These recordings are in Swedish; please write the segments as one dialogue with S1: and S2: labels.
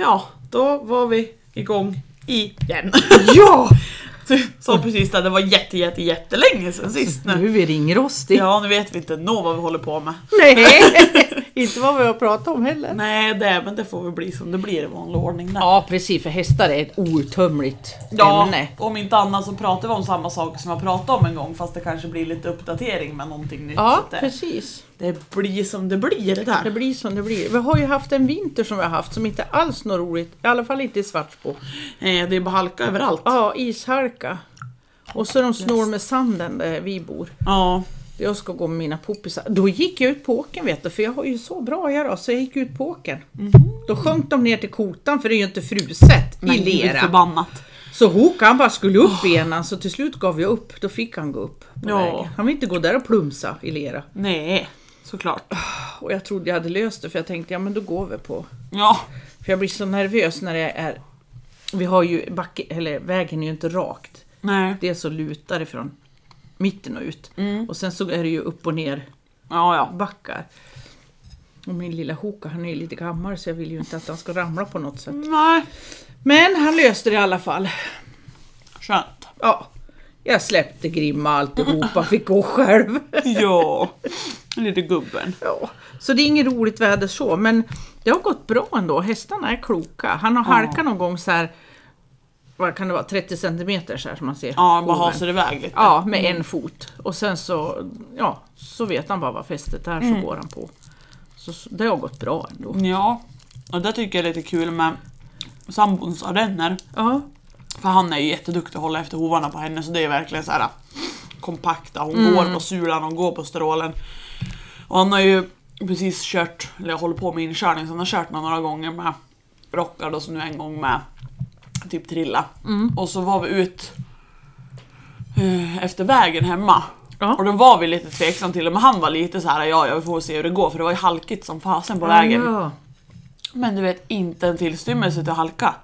S1: Ja, då var vi igång igen.
S2: Ja!
S1: Du sa precis att det var jätte, jätte, jättelänge sedan sist
S2: Nu
S1: nu.
S2: är vi ringrostig.
S1: Ja, nu vet vi inte nå vad vi håller på med.
S2: Nej, inte vad vi har pratat om heller.
S1: Nej, det, men det får väl bli som det blir i vanlig ordning. Där.
S2: Ja, precis, för hästar är ett outtömligt
S1: Ja,
S2: ämne.
S1: om inte annat så pratar vi om samma saker som jag pratade om en gång fast det kanske blir lite uppdatering med någonting nytt.
S2: Ja,
S1: det,
S2: precis.
S1: det blir som det blir det
S2: Det
S1: där.
S2: blir som det blir. Vi har ju haft en vinter som vi har haft som inte alls något roligt. I alla fall inte i Svartsbo.
S1: Eh, det är bara halka överallt.
S2: Ja, ishalka. Och så de snor med sanden där vi bor.
S1: Ja,
S2: Jag ska gå med mina poppisar. Då gick jag ut på åkern vet du, för jag har ju så bra jag då, så jag gick ut på åkern. Då sjönk de ner till kotan för det är ju inte fruset
S1: men
S2: i lera.
S1: förbannat.
S2: Så han bara skulle upp igen, så till slut gav jag upp. Då fick han gå upp på
S1: Ja.
S2: vägen. Han vill inte gå där och plumsa i lera.
S1: Nej, såklart.
S2: Och jag trodde jag hade löst det för jag tänkte ja men då går vi på.
S1: Ja,
S2: För jag blir så nervös när det är... Vi har ju backe, eller vägen är ju inte rakt.
S1: nej.
S2: Det är så lutar ifrån mitten och ut.
S1: Mm.
S2: Och sen så är det ju upp och ner
S1: Ja, ja.
S2: backar. Och min lilla Hoka han är ju lite gammal så jag vill ju inte att han ska ramla på något sätt.
S1: Nej.
S2: Men han löste det i alla fall.
S1: Skönt.
S2: Ja, jag släppte Grimma alltihopa, fick gå själv.
S1: Ja, lite gubben.
S2: Ja, så det är inget roligt väder så, men det har gått bra ändå. Hästarna är kloka. Han har halkat någon gång så här, vad kan det vara, 30 centimeter så här som man ser.
S1: Ja, bara hasar iväg lite.
S2: Ja, med en fot. Och sen så, ja, så vet han bara vad fästet är så går han på. Så, så det har gått bra ändå.
S1: Ja, och det tycker jag är lite kul med sambons ardenner.
S2: Ja,
S1: För han är ju jätteduktig att hålla efter hovarna på henne så det är verkligen så här kompakta. Hon går på sulan, hon går på strålen. Och han har ju precis kört, eller håller på med inkörning, så han har kört några gånger med Rockard och så nu en gång med typ Trilla. Och så var vi ut eh, efter vägen hemma.
S2: Ja.
S1: Och då var vi lite tveksam till det, men han var lite så här: ja, ja vi får se hur det går för det var ju halkigt som fasen på vägen.
S2: Ja,
S1: Men du vet, inte en tillstymmelse till halka.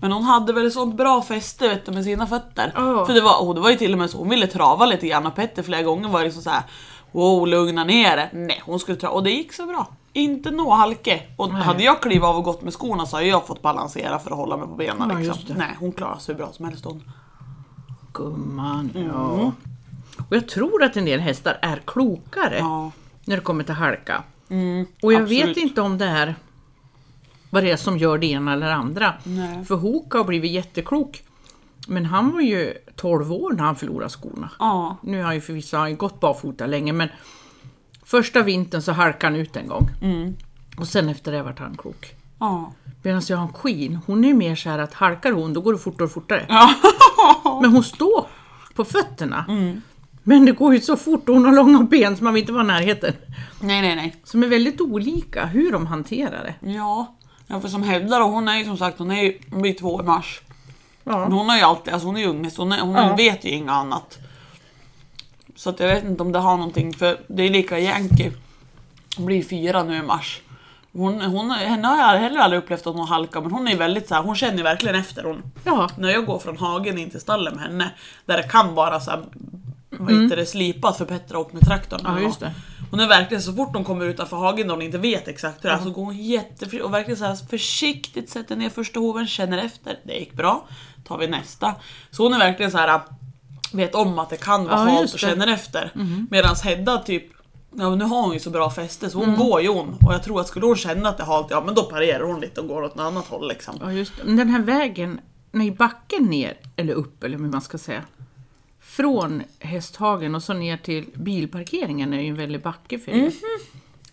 S1: Men hon hade väl sånt bra fäste vet du, med sina fötter.
S2: Ja.
S1: För det var, det var ju till och med så hon ville trava lite grann och Petter flera gånger var liksom så här. Wow, lugna ner det. Nej, hon skulle trava och det gick så bra. Inte nå halke. Och
S2: Nej.
S1: hade jag klivit av och gått med skorna så hade jag fått balansera för att hålla mig på benen.
S2: Ja,
S1: liksom. Nej, hon klarade sig hur bra som helst hon.
S2: gumman. Ja. Och jag tror att en del hästar är klokare
S1: Ja.
S2: när det kommer till halka.
S1: Mm,
S2: Och jag
S1: absolut.
S2: vet inte om det är vad det är som gör det ena eller andra.
S1: Nej.
S2: För Hoka har blivit jätteklok. Men han var ju 12 år när han förlorade skorna.
S1: Ja.
S2: Nu har han ju förvisso han gått barfota länge men första vintern så halkade han ut en gång.
S1: Mm.
S2: Och sen efter det vart han klok.
S1: Ja.
S2: Medan jag har en Queen, hon är ju mer så här att halkar hon då går det fortare och fortare.
S1: Ja.
S2: Men hon står på fötterna.
S1: Mm.
S2: Men det går ju så fort och hon har långa ben så man vill inte vara i närheten.
S1: Nej, nej, nej.
S2: Som är väldigt olika hur de hanterar det.
S1: Ja. ja, för som Hedda då, hon är ju som sagt, hon är ju, blir två i mars. Men
S2: Ja.
S1: hon har ju alltid, alltså hon är ju ungest, hon, är, hon
S2: Ja.
S1: vet ju inget annat. Så att jag vet inte om det har någonting, för det är lika Yankee. Hon blir fyra nu i mars. Hon, hon, henne har jag heller aldrig upplevt att hon halkar, men hon är väldigt så här, hon känner verkligen efter. Hon,
S2: ja.
S1: när jag går från hagen in till stallen med henne, där det kan vara så här, vad heter det, slipat för har åkt med traktorn.
S2: Ja, just det.
S1: Hon är verkligen, så fort hon kommer utanför hagen och hon inte vet exakt hur det är, så går hon jätteförsiktigt och verkligen så här försiktigt sätter ner första hoven, känner efter. Det gick bra. Tar vi nästa. Så hon är verkligen så här vet om att det kan vara
S2: Ja,
S1: halt och känner efter. Medan Hedda typ Ja, nu har hon ju så bra fäste så hon
S2: Mm.
S1: går ju hon och jag tror att skulle hon känna att det är halt, ja men då parerar hon lite och går åt ett annat håll liksom.
S2: ja, just det. Men den här vägen, nej backen ner, eller upp eller hur man ska säga. Från hästhagen och så ner till bilparkeringen är ju en väldig backe för er.
S1: Mhm.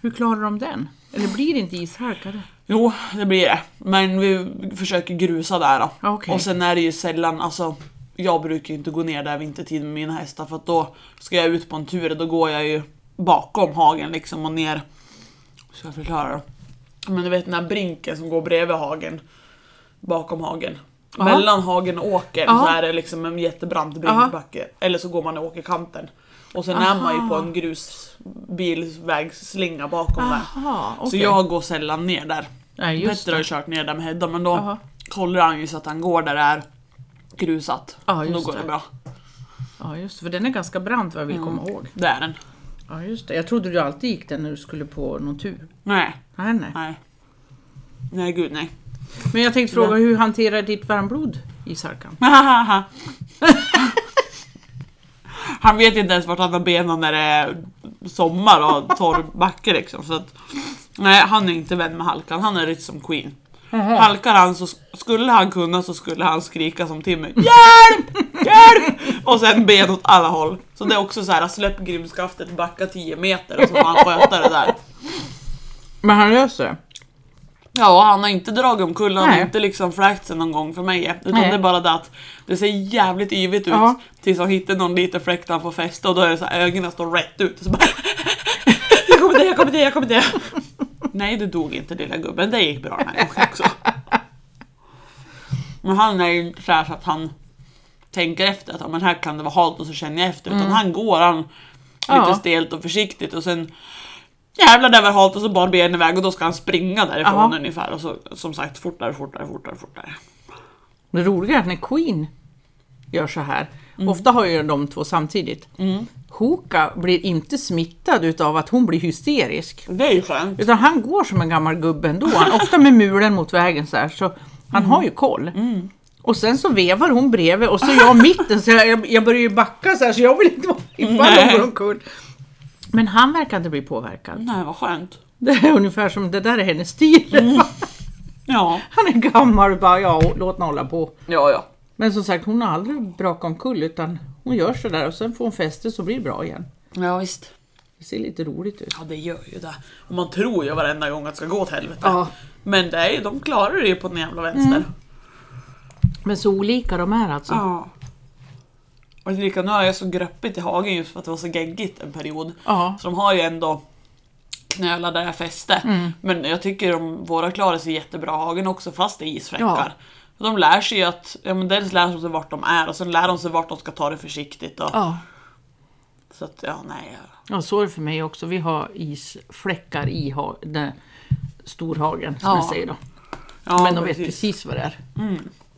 S2: Hur klarar de den? Eller blir det inte ishalka?
S1: Jo, det blir det. Men vi försöker grusa där då.
S2: Okej.
S1: Och sen är det ju sällan, alltså jag brukar ju inte gå ner där vintertid med mina hästar för att då ska jag ut på en tur då går jag ju bakom hagen liksom och ner. Ska jag förklara då? Men du vet den här brinken som går bredvid hagen. Bakom hagen.
S2: Ja.
S1: Mellan hagen och åkern så
S2: Ja.
S1: är det liksom en jättebrant brinkbacke. Eller så går man i åkerkanten. Och sen är man ju på
S2: Aha.
S1: en grusbilvägsslinga bakom där.
S2: Aha, okej.
S1: Så jag går sällan ner där.
S2: Nej,
S1: Petter har ju kört ner där med Hedda men då
S2: Aha.
S1: kollar han ju så att han går där det är grusat.
S2: Ja,
S1: och då
S2: just
S1: går det
S2: det.
S1: bra.
S2: Ja, just det. För den är ganska brant vad jag vill komma ihåg.
S1: Det är den.
S2: Ja, just det. Jag trodde du alltid gick den när du skulle på någon tur.
S1: Nej,
S2: Nej, nej.
S1: nej. Nej gud nej.
S2: Men jag tänkte fråga, hur hanterar ditt varmblod ishalkan?
S1: Han vet inte ens vart han har benen när det är sommar och torr backe liksom. Så att, nej, han är inte vän med halkan. Han är lite som Queen. Halkar han så skulle han kunna så skulle han skrika som Timmy. Hjälp! Hjälp! Och sen ben åt alla håll. Så det är också så här, släpp grimskaftet, backa 10 meter och så får han sköta det där.
S2: Men han löser det?
S1: Ja, han har inte dragit omkull, han har
S2: Nej.
S1: inte liksom fläkt sig någon gång för mig. Utan
S2: Nej.
S1: det är bara det att det ser jävligt yvigt ut
S2: Ja.
S1: tills han hittar någon liten fläck där han får fäste och då är det så här, ögonen står rätt ut. Och så bara, jag kommer det, jag kommer det, jag kommer det. Nej, du dog inte lilla gubben, det gick bra den här gången också. Men han är ju så, här så att han tänker efter att men här kan det vara halt och så känner jag efter. Utan han går han lite
S2: Mm. Ja.
S1: stelt och försiktigt och sen jävlar det var halt och så bar benen iväg och då ska han springa därifrån
S2: Ja.
S1: ungefär. Och så som sagt fortare, fortare, fortare, fortare.
S2: Det roliga är att när Queen gör så här, ofta har ju de två samtidigt. Hoka blir inte smittad utav att hon blir hysterisk.
S1: Det är ju skönt.
S2: Utan han går som en gammal gubbe ändå, han, ofta med mulen mot vägen så här. Så han har ju koll. Och sen så vevar hon bredvid och så är jag mitten så jag, jag börjar ju backa så här så jag vill inte vara ifall hon går omkull. Men han verkar inte bli påverkad.
S1: Nej vad skönt.
S2: Det är ungefär som det där är hennes stil.
S1: Ja.
S2: Han är gammal och bara ja, låt henne hålla på.
S1: Ja, ja.
S2: Men som sagt, hon har aldrig brakat omkull utan hon gör så där och sen får hon fäste så blir det bra igen.
S1: Ja visst.
S2: Det ser lite roligt ut.
S1: Ja det gör ju det. Och man tror ju varenda gång att det ska gå åt helvete.
S2: Ja.
S1: Men det är ju, de klarar det ju på den jävla vänster.
S2: Men så olika de är alltså.
S1: Ja. Och lika nu har jag så gröppigt i hagen just för att det var så geggigt en period.
S2: Ja.
S1: Så de har ju ändå knölar där jag fäste. Men jag tycker de, våra klarar sig jättebra i hagen också fast det är isfläckar. De lär sig ju att, ja men dels lär de sig vart de är och sen lär de sig vart de ska ta det försiktigt. Och,
S2: Ja.
S1: Så att ja, nej.
S2: ja, så är det för mig också. Vi har isfläckar i ha- den storhagen som
S1: Ja.
S2: jag säger då.
S1: Ja,
S2: Men de vet precis vad det är.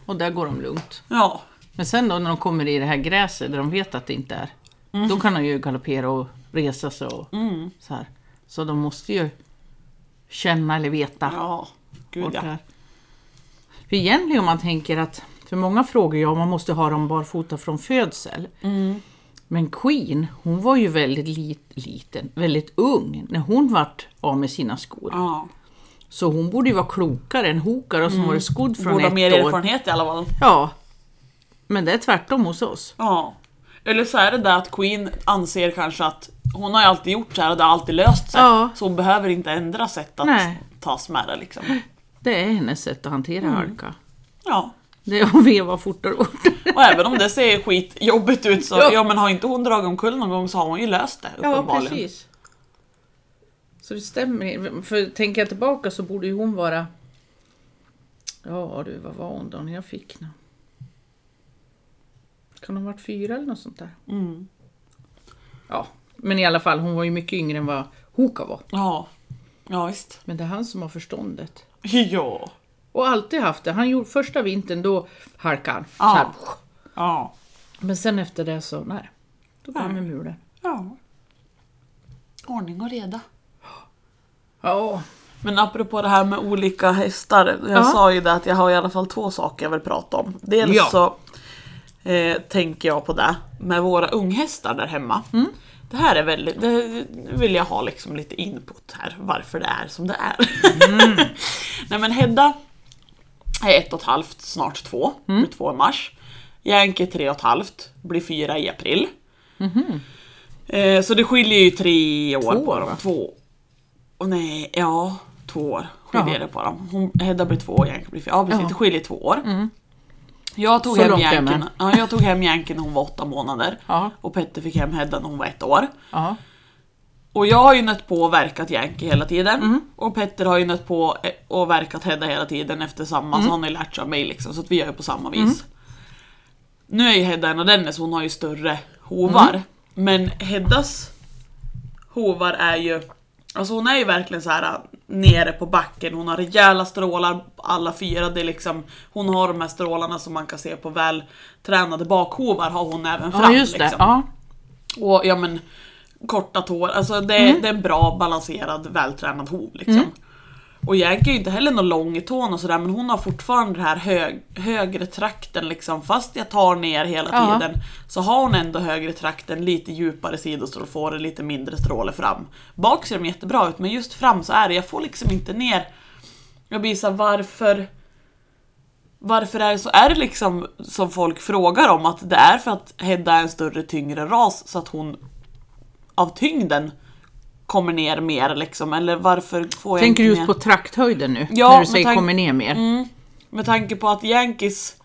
S2: Och där går de lugnt.
S1: Ja,
S2: Men sen då när de kommer i det här gräset där de vet att det inte är. Då kan de ju galoppera och resa sig och så här. Så de måste ju känna eller veta.
S1: ja. Gud ja.
S2: För egentligen om man tänker att, för många frågar ju om man måste ha dem barfota från födsel. Men Queen, hon var ju väldigt lit, liten, väldigt ung när hon vart av med sina skor.
S1: ja.
S2: Så hon borde ju vara klokare än Hokar som varit skodd från
S1: Borde ha
S2: ett
S1: mer
S2: år.
S1: erfarenhet i alla fall.
S2: Ja. Men det är tvärtom hos oss.
S1: Ja. Eller så är det där att Queen anser kanske att hon har ju alltid gjort så här och det har alltid löst sig.
S2: Ja.
S1: Så hon behöver inte ändra sätt att
S2: Nej.
S1: tas med det liksom.
S2: Det är hennes sätt att hantera
S1: Mm.
S2: halka.
S1: Ja.
S2: Det är att veva fortare och fortare.
S1: Och även om det ser skitjobbigt ut så,
S2: Ja.
S1: ja. men har inte hon dragit omkull någon gång så har hon ju löst det
S2: Ja, precis. Så det stämmer. För tänker jag tillbaka så borde ju hon vara... Ja du, vad var hon då när jag fick henne? Kan hon ha varit fyra eller något sånt där?
S1: Mm.
S2: Ja, men i alla fall, hon var ju mycket yngre än vad Hoka var.
S1: Ja. Ja visst.
S2: Men det är han som har förståndet.
S1: Ja.
S2: Och alltid haft det. Han gjorde första vintern, då halkade han.
S1: Ja.
S2: Så här.
S1: Ja.
S2: Men sen efter det så, nej. Då går han med mulen.
S1: Ja. Ordning och reda.
S2: Ja,
S1: Men apropå det här med olika hästar. Jag
S2: Ja.
S1: sa ju det att jag har i alla fall två saker jag vill prata om. Dels
S2: Ja.
S1: så eh, tänker jag på det med våra unghästar där hemma.
S2: Mm.
S1: Det här är väldigt, det vill jag ha liksom lite input här, varför det är som det är.
S2: Mm.
S1: Nej men Hedda är ett och ett halvt, snart två,
S2: Mm.
S1: blir två i mars. Yankee är tre och ett halvt, blir fyra i april. Eh, så det skiljer ju tre år.
S2: Två
S1: på dem.
S2: va?
S1: Två. Och nej, ja, två år skiljer det på dem. Hon, Hedda blir två och Yankee blir fyra. Ja precis,
S2: Ja.
S1: det skiljer två år. Jag tog
S2: Så
S1: hem Yankee, ja, jag tog hem Yankee när hon var åtta månader.
S2: Ja.
S1: Och Petter fick hem Hedda när hon var ett år.
S2: ja.
S1: Och jag har ju nött på och verkat Yankee hela tiden.
S2: Mm.
S1: Och Petter har ju nött på eh, och verkat Hedda hela tiden efter samma,
S2: Mm.
S1: så han har ju lärt sig av mig liksom. Så att vi gör ju på samma vis. Nu är ju Hedda en av dennes, hon har ju större hovar.
S2: Mm.
S1: Men Heddas hovar är ju, alltså hon är ju verkligen så här äh, nere på backen. Hon har rejäla strålar, alla fyra. Det är liksom, hon har de här strålarna som man kan se på vältränade bakhovar har hon även fram.
S2: ja just det.
S1: liksom.
S2: Ja.
S1: Och ja men korta tår, alltså det,
S2: Mm.
S1: det är en bra balanserad vältränad hov liksom. Och Yankee är ju inte heller någon lång i tån och sådär men hon har fortfarande den här hög, högre trakten liksom. Fast jag tar ner hela
S2: Ja.
S1: tiden så har hon ändå högre trakten, lite djupare sidostrålfåror, lite mindre stråle fram. Bak ser de jättebra ut men just fram så är det, jag får liksom inte ner. Jag blir såhär varför varför är det så? Är det liksom som folk frågar om att det är för att Hedda är en större tyngre ras så att hon av tyngden kommer ner mer liksom? Eller varför får jag
S2: Tänker du
S1: inte
S2: just
S1: ner?
S2: på trakthöjden nu?
S1: Ja,
S2: när du säger kommer ner mer?
S1: Mm, med tanke på att Yankees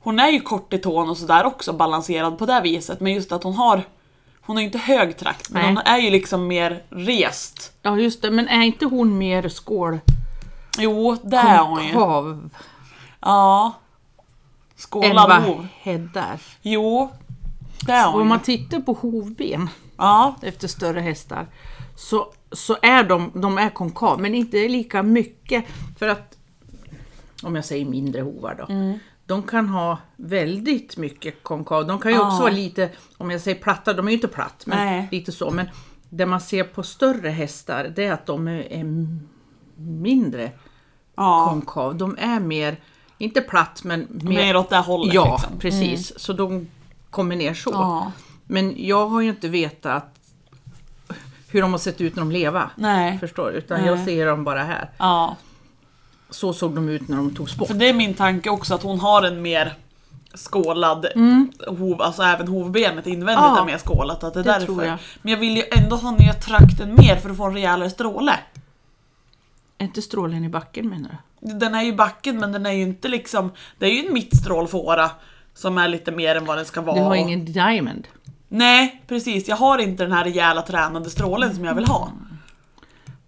S1: Hon är ju kort i tån och sådär också balanserad på det viset men just att hon har Hon har inte hög trakt men
S2: Nej.
S1: hon är ju liksom mer rest.
S2: Ja just det, men är inte hon mer skål...
S1: Jo, det är hon ju.
S2: konkav
S1: Ja. Skålad hov.
S2: Hedda?
S1: Jo. Det är hon
S2: om man tittar på hovben
S1: Ja.
S2: efter större hästar så, så är de, de är konkav, men inte lika mycket. För att, om jag säger mindre hovar då,
S1: Mm.
S2: de kan ha väldigt mycket konkav. De kan ju också
S1: Ja.
S2: vara lite, om jag säger platta, de är ju inte platt, men
S1: Nej.
S2: lite så. Men det man ser på större hästar, det är att de är, är mindre
S1: Ja.
S2: konkav. De är mer, inte platt, men mer...
S1: Mer åt det hållet
S2: Ja,
S1: liksom.
S2: precis. Så de kommer ner så.
S1: Ja.
S2: Men jag har ju inte vetat hur de har sett ut när de levde.
S1: Nej.
S2: Förstår du? Utan
S1: Nej.
S2: jag ser dem bara här.
S1: Ja.
S2: Så såg de ut när de togs bort.
S1: För det är min tanke också att hon har en mer skålad hov, alltså även hovbenet invändigt
S2: Ja,
S1: är mer skålat. Att det är
S2: det
S1: därför.
S2: tror jag.
S1: Men jag vill ju ändå ha ner trakten mer för att få en rejälare stråle.
S2: Är inte strålen i backen menar du?
S1: Den är ju i backen men den är ju inte liksom, det är ju en mittstrålfåra som är lite mer än vad den ska vara.
S2: Du har ingen diamond.
S1: Nej precis, jag har inte den här rejäla tränade strålen som jag vill ha.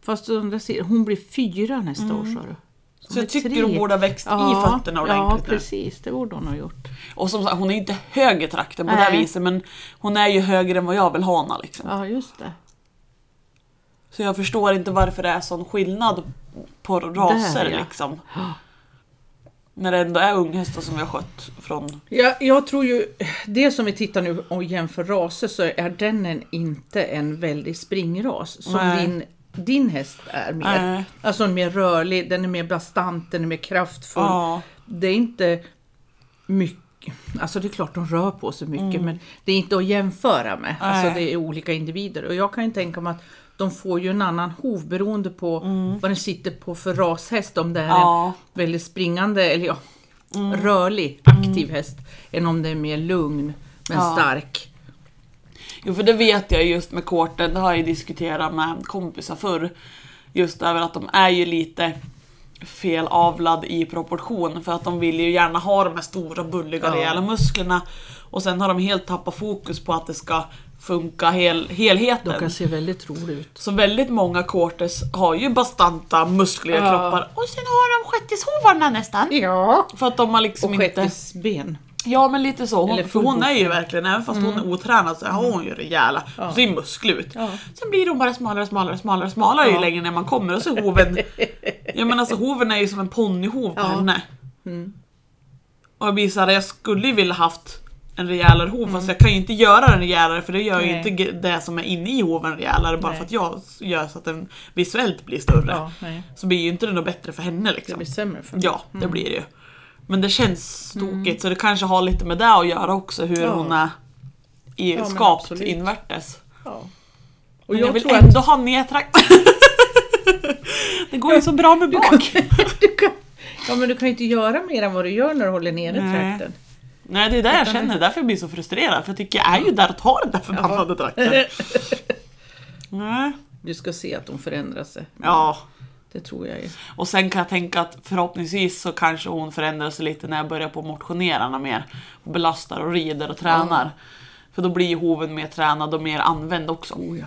S2: Fast undrar, ser- hon blir fyra nästa år sa du.
S1: Så jag tycker
S2: tre.
S1: hon borde ha växt
S2: Ja,
S1: i fötterna
S2: Ja
S1: ordentligt nu.
S2: precis, det borde hon ha gjort.
S1: Och som sagt, hon är inte hög i trakten på det
S2: Nej.
S1: viset men hon är ju högre än vad jag vill ha henne liksom.
S2: Ja just det.
S1: Så jag förstår inte varför det är sån skillnad på raser
S2: Där, ja.
S1: liksom. När det ändå är unghästar som vi har skött från...
S2: Ja, jag tror ju, det som vi tittar nu och jämför raser så är den en, inte en väldig springras som
S1: Nej.
S2: din, din häst är mer.
S1: Nej.
S2: Alltså mer rörlig, den är mer bastant, den är mer kraftfull.
S1: Ja.
S2: Det är inte mycket, alltså det är klart de rör på sig mycket men det är inte att jämföra med. Alltså
S1: Mm. Nej.
S2: det är olika individer och jag kan ju tänka mig att de får ju en annan hov beroende på vad den sitter på för rashäst. Om det är
S1: Mm. Ja. Mm.
S2: en väldigt springande eller ja, rörlig, aktiv häst än om det är mer lugn men
S1: Ja.
S2: stark.
S1: Jo för det vet jag just med korten, det har jag ju diskuterat med kompisar förr. Just över att de är ju lite felavlad i proportion för att de vill ju gärna ha de här stora bulliga
S2: Ja.
S1: rejäla musklerna och sen har de helt tappat fokus på att det ska funka hel, helheten.
S2: De kan se väldigt roliga ut.
S1: Så väldigt många quarters har ju bastanta muskliga
S2: Ja.
S1: kroppar och sen har de shettishovarna nästan.
S2: Ja.
S1: För att de har liksom
S2: Och
S1: inte... Ja men lite så, hon, för hon är ju verkligen, även fast hon är otränad så har hon ju rejäla,
S2: Ja.
S1: och ser musklig ut.
S2: Ja.
S1: Sen blir hon bara smalare, smalare, smalare, smalare ju
S2: Ja.
S1: längre ner man kommer och så hoven, ja men alltså hoven är ju som en ponnyhov på
S2: Ja.
S1: henne.
S2: Mm.
S1: Och jag blir såhär, jag skulle ju vilja haft en rejälare hov fast jag kan ju inte göra den rejälare för det gör ju
S2: Mm. Nej.
S1: inte ge- det som är inne i hoven rejälare bara
S2: Nej.
S1: för att jag gör så att den visuellt blir större.
S2: Ja.
S1: Så blir ju inte det något bättre för henne
S2: Det
S1: liksom.
S2: blir sämre för mig.
S1: Ja, det blir det ju. Men det känns tokigt så det kanske har lite med det att göra också hur
S2: Ja.
S1: hon är i
S2: men
S1: skapt invärtes.
S2: Ja. Och jag,
S1: jag, vill
S2: tror
S1: ändå ha nedtrakt. det går ju så bra med bak.
S2: att du kan, ja men du kan ju inte göra mer än vad du gör när du håller nere
S1: Nej.
S2: trakten.
S1: Nej det är det jag känner, därför jag blir så frustrerad. För jag tycker jag är ju där och tar den där förbannade trakten. Nej.
S2: Du ska se att de förändrar sig.
S1: Ja,
S2: Det tror jag ju.
S1: och sen kan jag tänka att förhoppningsvis så kanske hon förändrar sig lite när jag börjar på motionera något mer. Och belastar och rider och tränar. För då blir ju hoven mer tränad och mer använd också.
S2: Oh, ja.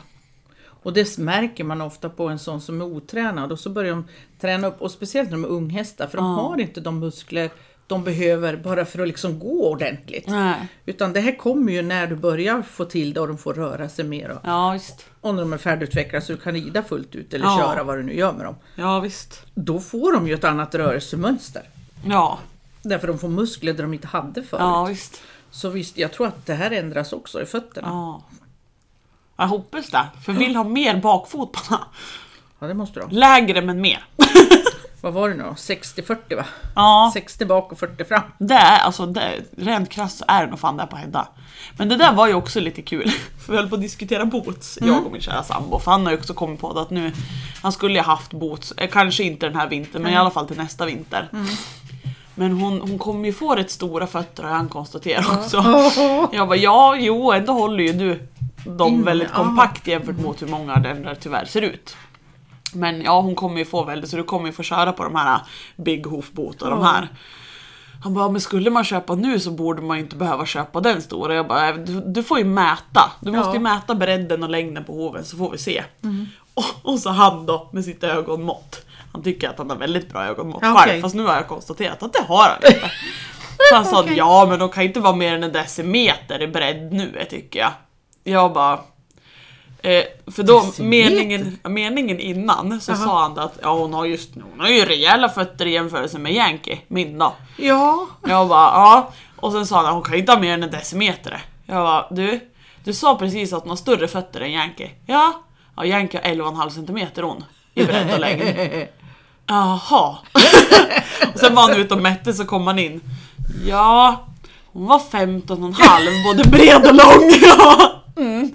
S2: Och det märker man ofta på en sån som är otränad och så börjar de träna upp och speciellt när de är unghästar för de har inte de muskler de behöver bara för att liksom gå ordentligt.
S1: Nej.
S2: Utan det här kommer ju när du börjar få till det och de får röra sig mer och,
S1: Ja visst.
S2: och när de är färdigutvecklade så du kan rida fullt ut eller
S1: Ja.
S2: köra vad du nu gör med dem.
S1: Ja visst.
S2: Då får de ju ett annat rörelsemönster.
S1: Ja,
S2: Därför de får muskler där de inte hade förut.
S1: ja visst.
S2: Så visst, jag tror att det här ändras också i fötterna.
S1: Ja. Jag hoppas det, för vill ha mer bakfot den.
S2: Ja, det måste du ha.
S1: Lägre men mer.
S2: Vad var det nu då? 60-40 va?
S1: Ja,
S2: 60 bak och 40 fram.
S1: det är alltså det, rent krasst så är det nog fan där på Hedda. Men det där var ju också lite kul. För vi höll på att diskutera boots, jag och min kära sambo. För han har ju också kommit på det att nu, han skulle ju haft boots, eh, kanske inte den här vintern men i alla fall till nästa vinter. Men hon, hon kommer ju få rätt stora fötter har han konstaterat också. Jag bara ja, jo ändå håller ju du dem väldigt kompakt jämfört mot hur många den där tyvärr ser ut. Men ja, hon kommer ju få väldigt, så du kommer ju få köra på de här Big Hoof Boot och de här. Han bara, men skulle man köpa nu så borde man ju inte behöva köpa den stora. Jag bara, du, du får ju mäta. Du måste ju
S2: Ja.
S1: mäta bredden och längden på hoven så får vi se. Och, och så han då med sitt ögonmått. Han tycker att han har väldigt bra ögonmått
S2: Ja,
S1: själv, fast nu har jag konstaterat att det har han inte. Så han sa,
S2: Okej.
S1: ja men de kan inte vara mer än en decimeter i bredd nu tycker jag. Jag bara, Eh, för då,
S2: Decimeter?
S1: meningen, meningen innan så
S2: Jaha.
S1: sa han att ja, hon, har just, hon har ju rejäla fötter i jämförelse med Yankee, min då.
S2: Ja.
S1: Jag bara ja, och sen sa han att hon kan inte ha mer än en decimeter. Jag bara du, du sa precis att hon har större fötter än Yankee. Ja, ja Yankee har 11,5 centimeter hon i bredd och längd. Jaha. och sen var han ute och mätte så kom han in. Ja, hon var 15,5 både bred och lång. Ja. Mm.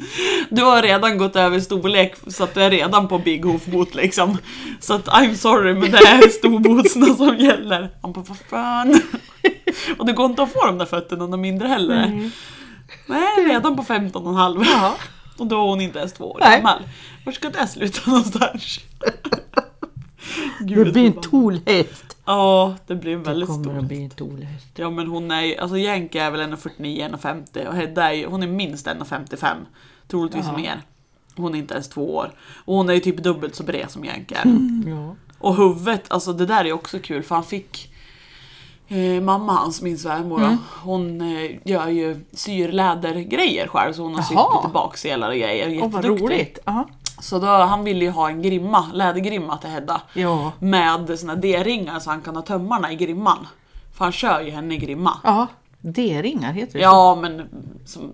S1: Du har redan gått över storlek så att du är redan på Big Hoof Boot liksom. Så att I'm sorry men det är storbootsarna som gäller. Han bara vad fan. Och det går inte att få de där fötterna något mindre heller. Nej, redan på 15,5.
S2: Ja.
S1: Och då är hon inte ens två år
S2: Nej.
S1: gammal. Var ska det sluta någonstans?
S2: Det
S1: Gud,
S2: blir en tolhäst.
S1: Ja, det blir
S2: Det
S1: väldigt
S2: kommer
S1: stort.
S2: att bli en tolhäst.
S1: Ja men hon är alltså Yankee är väl 1,49, 1,50 och Hedda är hon är minst 1,55. Troligtvis
S2: Jaha.
S1: mer. Hon är inte ens två år. Och hon är ju typ dubbelt så bred som Yankee är.
S2: Ja.
S1: Och huvudet, alltså det där är också kul för han fick eh, Mamma hans, min svärmor, då, hon eh, gör ju syrlädergrejer själv så hon har sytt lite bakselar och grejer.
S2: Åh vad
S1: Jätteduktig.
S2: roligt. Ja.
S1: Så då, han ville ju ha en grimma, lädergrimma till Hedda.
S2: Ja.
S1: Med såna D-ringar så han kan ha tömmarna i grimman. För han kör ju henne i grimma.
S2: Ja. D-ringar heter det?
S1: Ja men som,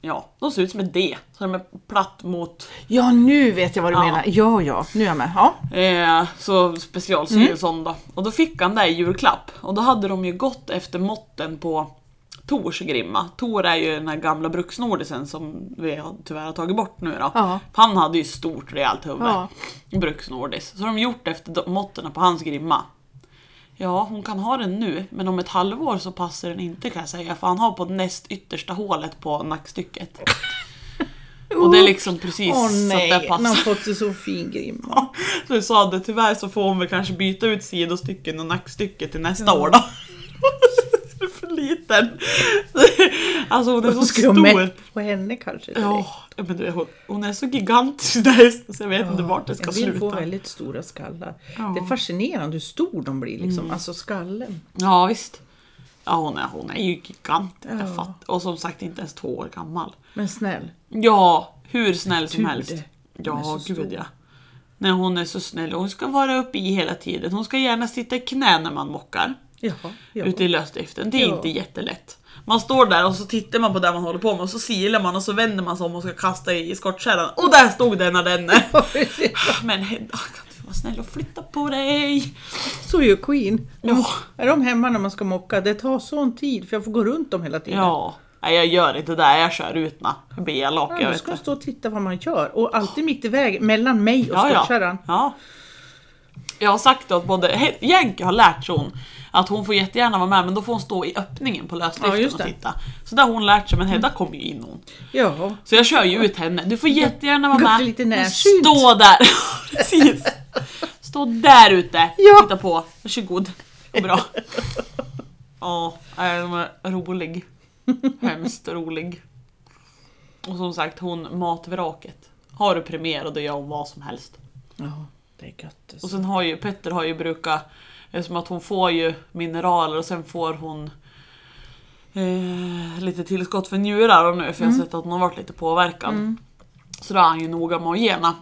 S1: ja, de ser ut som ett D. Så de är platt mot,
S2: Ja, nu vet jag vad du
S1: Ja.
S2: menar. Ja, ja. Nu är jag med. Ja.
S1: eh, så specialsydd sån då. Och då fick han det i julklapp. Och då hade de ju gått efter måtten på Tors grimma. Tor är ju den här gamla bruksnordisen som vi har, tyvärr har tagit bort nu då.
S2: Ja.
S1: Han hade ju stort rejält huvud.
S2: Ja.
S1: Bruksnordis. Så de har gjort efter måtten på hans grimma. Ja, hon kan ha den nu, men om ett halvår så passar den inte kan jag säga. För han har på näst yttersta hålet på nackstycket. Och det är liksom precis
S2: Åh
S1: så
S2: nej,
S1: att det
S2: han har
S1: passar.
S2: fått sig så fin grimma.
S1: Så vi sa det, tyvärr så får hon väl kanske byta ut sidostycken och nackstycke till nästa år då. Liten. Alltså hon är så stor.
S2: mätt på henne kanske.
S1: Ja, men du, hon, hon är så gigantisk hästen så jag vet inte vart det ska
S2: jag vill
S1: sluta.
S2: få väldigt stora skallar.
S1: Ja. Mm.
S2: Det är fascinerande hur stor de blir, liksom. alltså skallen.
S1: Ja visst. Ja hon är, hon är ju gigant.
S2: Ja.
S1: Jag fatt, och som sagt inte ens två år gammal.
S2: Men snäll.
S1: Ja, hur snäll som helst.
S2: det. Hon
S1: Ja, gud
S2: stor.
S1: ja. Nej, hon är så snäll. Hon ska vara uppe i hela tiden. Hon ska gärna sitta i knä när man mockar.
S2: Jaha, ja.
S1: Ute i lösdriften. Det är
S2: Ja.
S1: inte jättelätt. Man står där och så tittar man på det man håller på med och så silar man och så vänder man sig om och ska kasta i skottkärran. Och där stod den när den är. Men Hedda, kan du vara snäll och flytta på dig?
S2: Så gör Queen.
S1: Ja.
S2: Är de hemma när man ska mocka? Det tar sån tid för jag får gå runt dem hela tiden.
S1: Ja. Nej, jag gör inte det. Jag kör utna. Jag blir elak.
S2: Ja,
S1: jag
S2: du ska stå och titta vad man gör. Och alltid mitt i vägen, mellan mig och
S1: Ja, ja.
S2: skottkärran.
S1: ja. Jag har sagt att både Yankee har lärt hon att hon får jättegärna vara med men då får hon stå i öppningen på
S2: Ja,
S1: lösdriften
S2: just
S1: och.
S2: Mm.
S1: titta. Så där har hon lärt sig men Hedda kommer ju in hon.
S2: Ja.
S1: Så jag kör ju ut henne. Du får jättegärna vara med.
S2: lite
S1: Men
S2: närsynt.
S1: Stå där. Precis. Stå där ute.
S2: Ja.
S1: Titta på. Varsågod. Går bra. Ja, de är rolig. Hemskt rolig. Och som sagt, hon matvraket. Har du premiär och då gör hon vad som helst.
S2: ja, det är gött.
S1: Och sen har ju Petter har ju brukat, eftersom att hon får ju mineraler och sen får hon eh, lite tillskott för njurar och nu för jag har sett att hon har varit lite påverkad. Så då är han ju noga med att gena.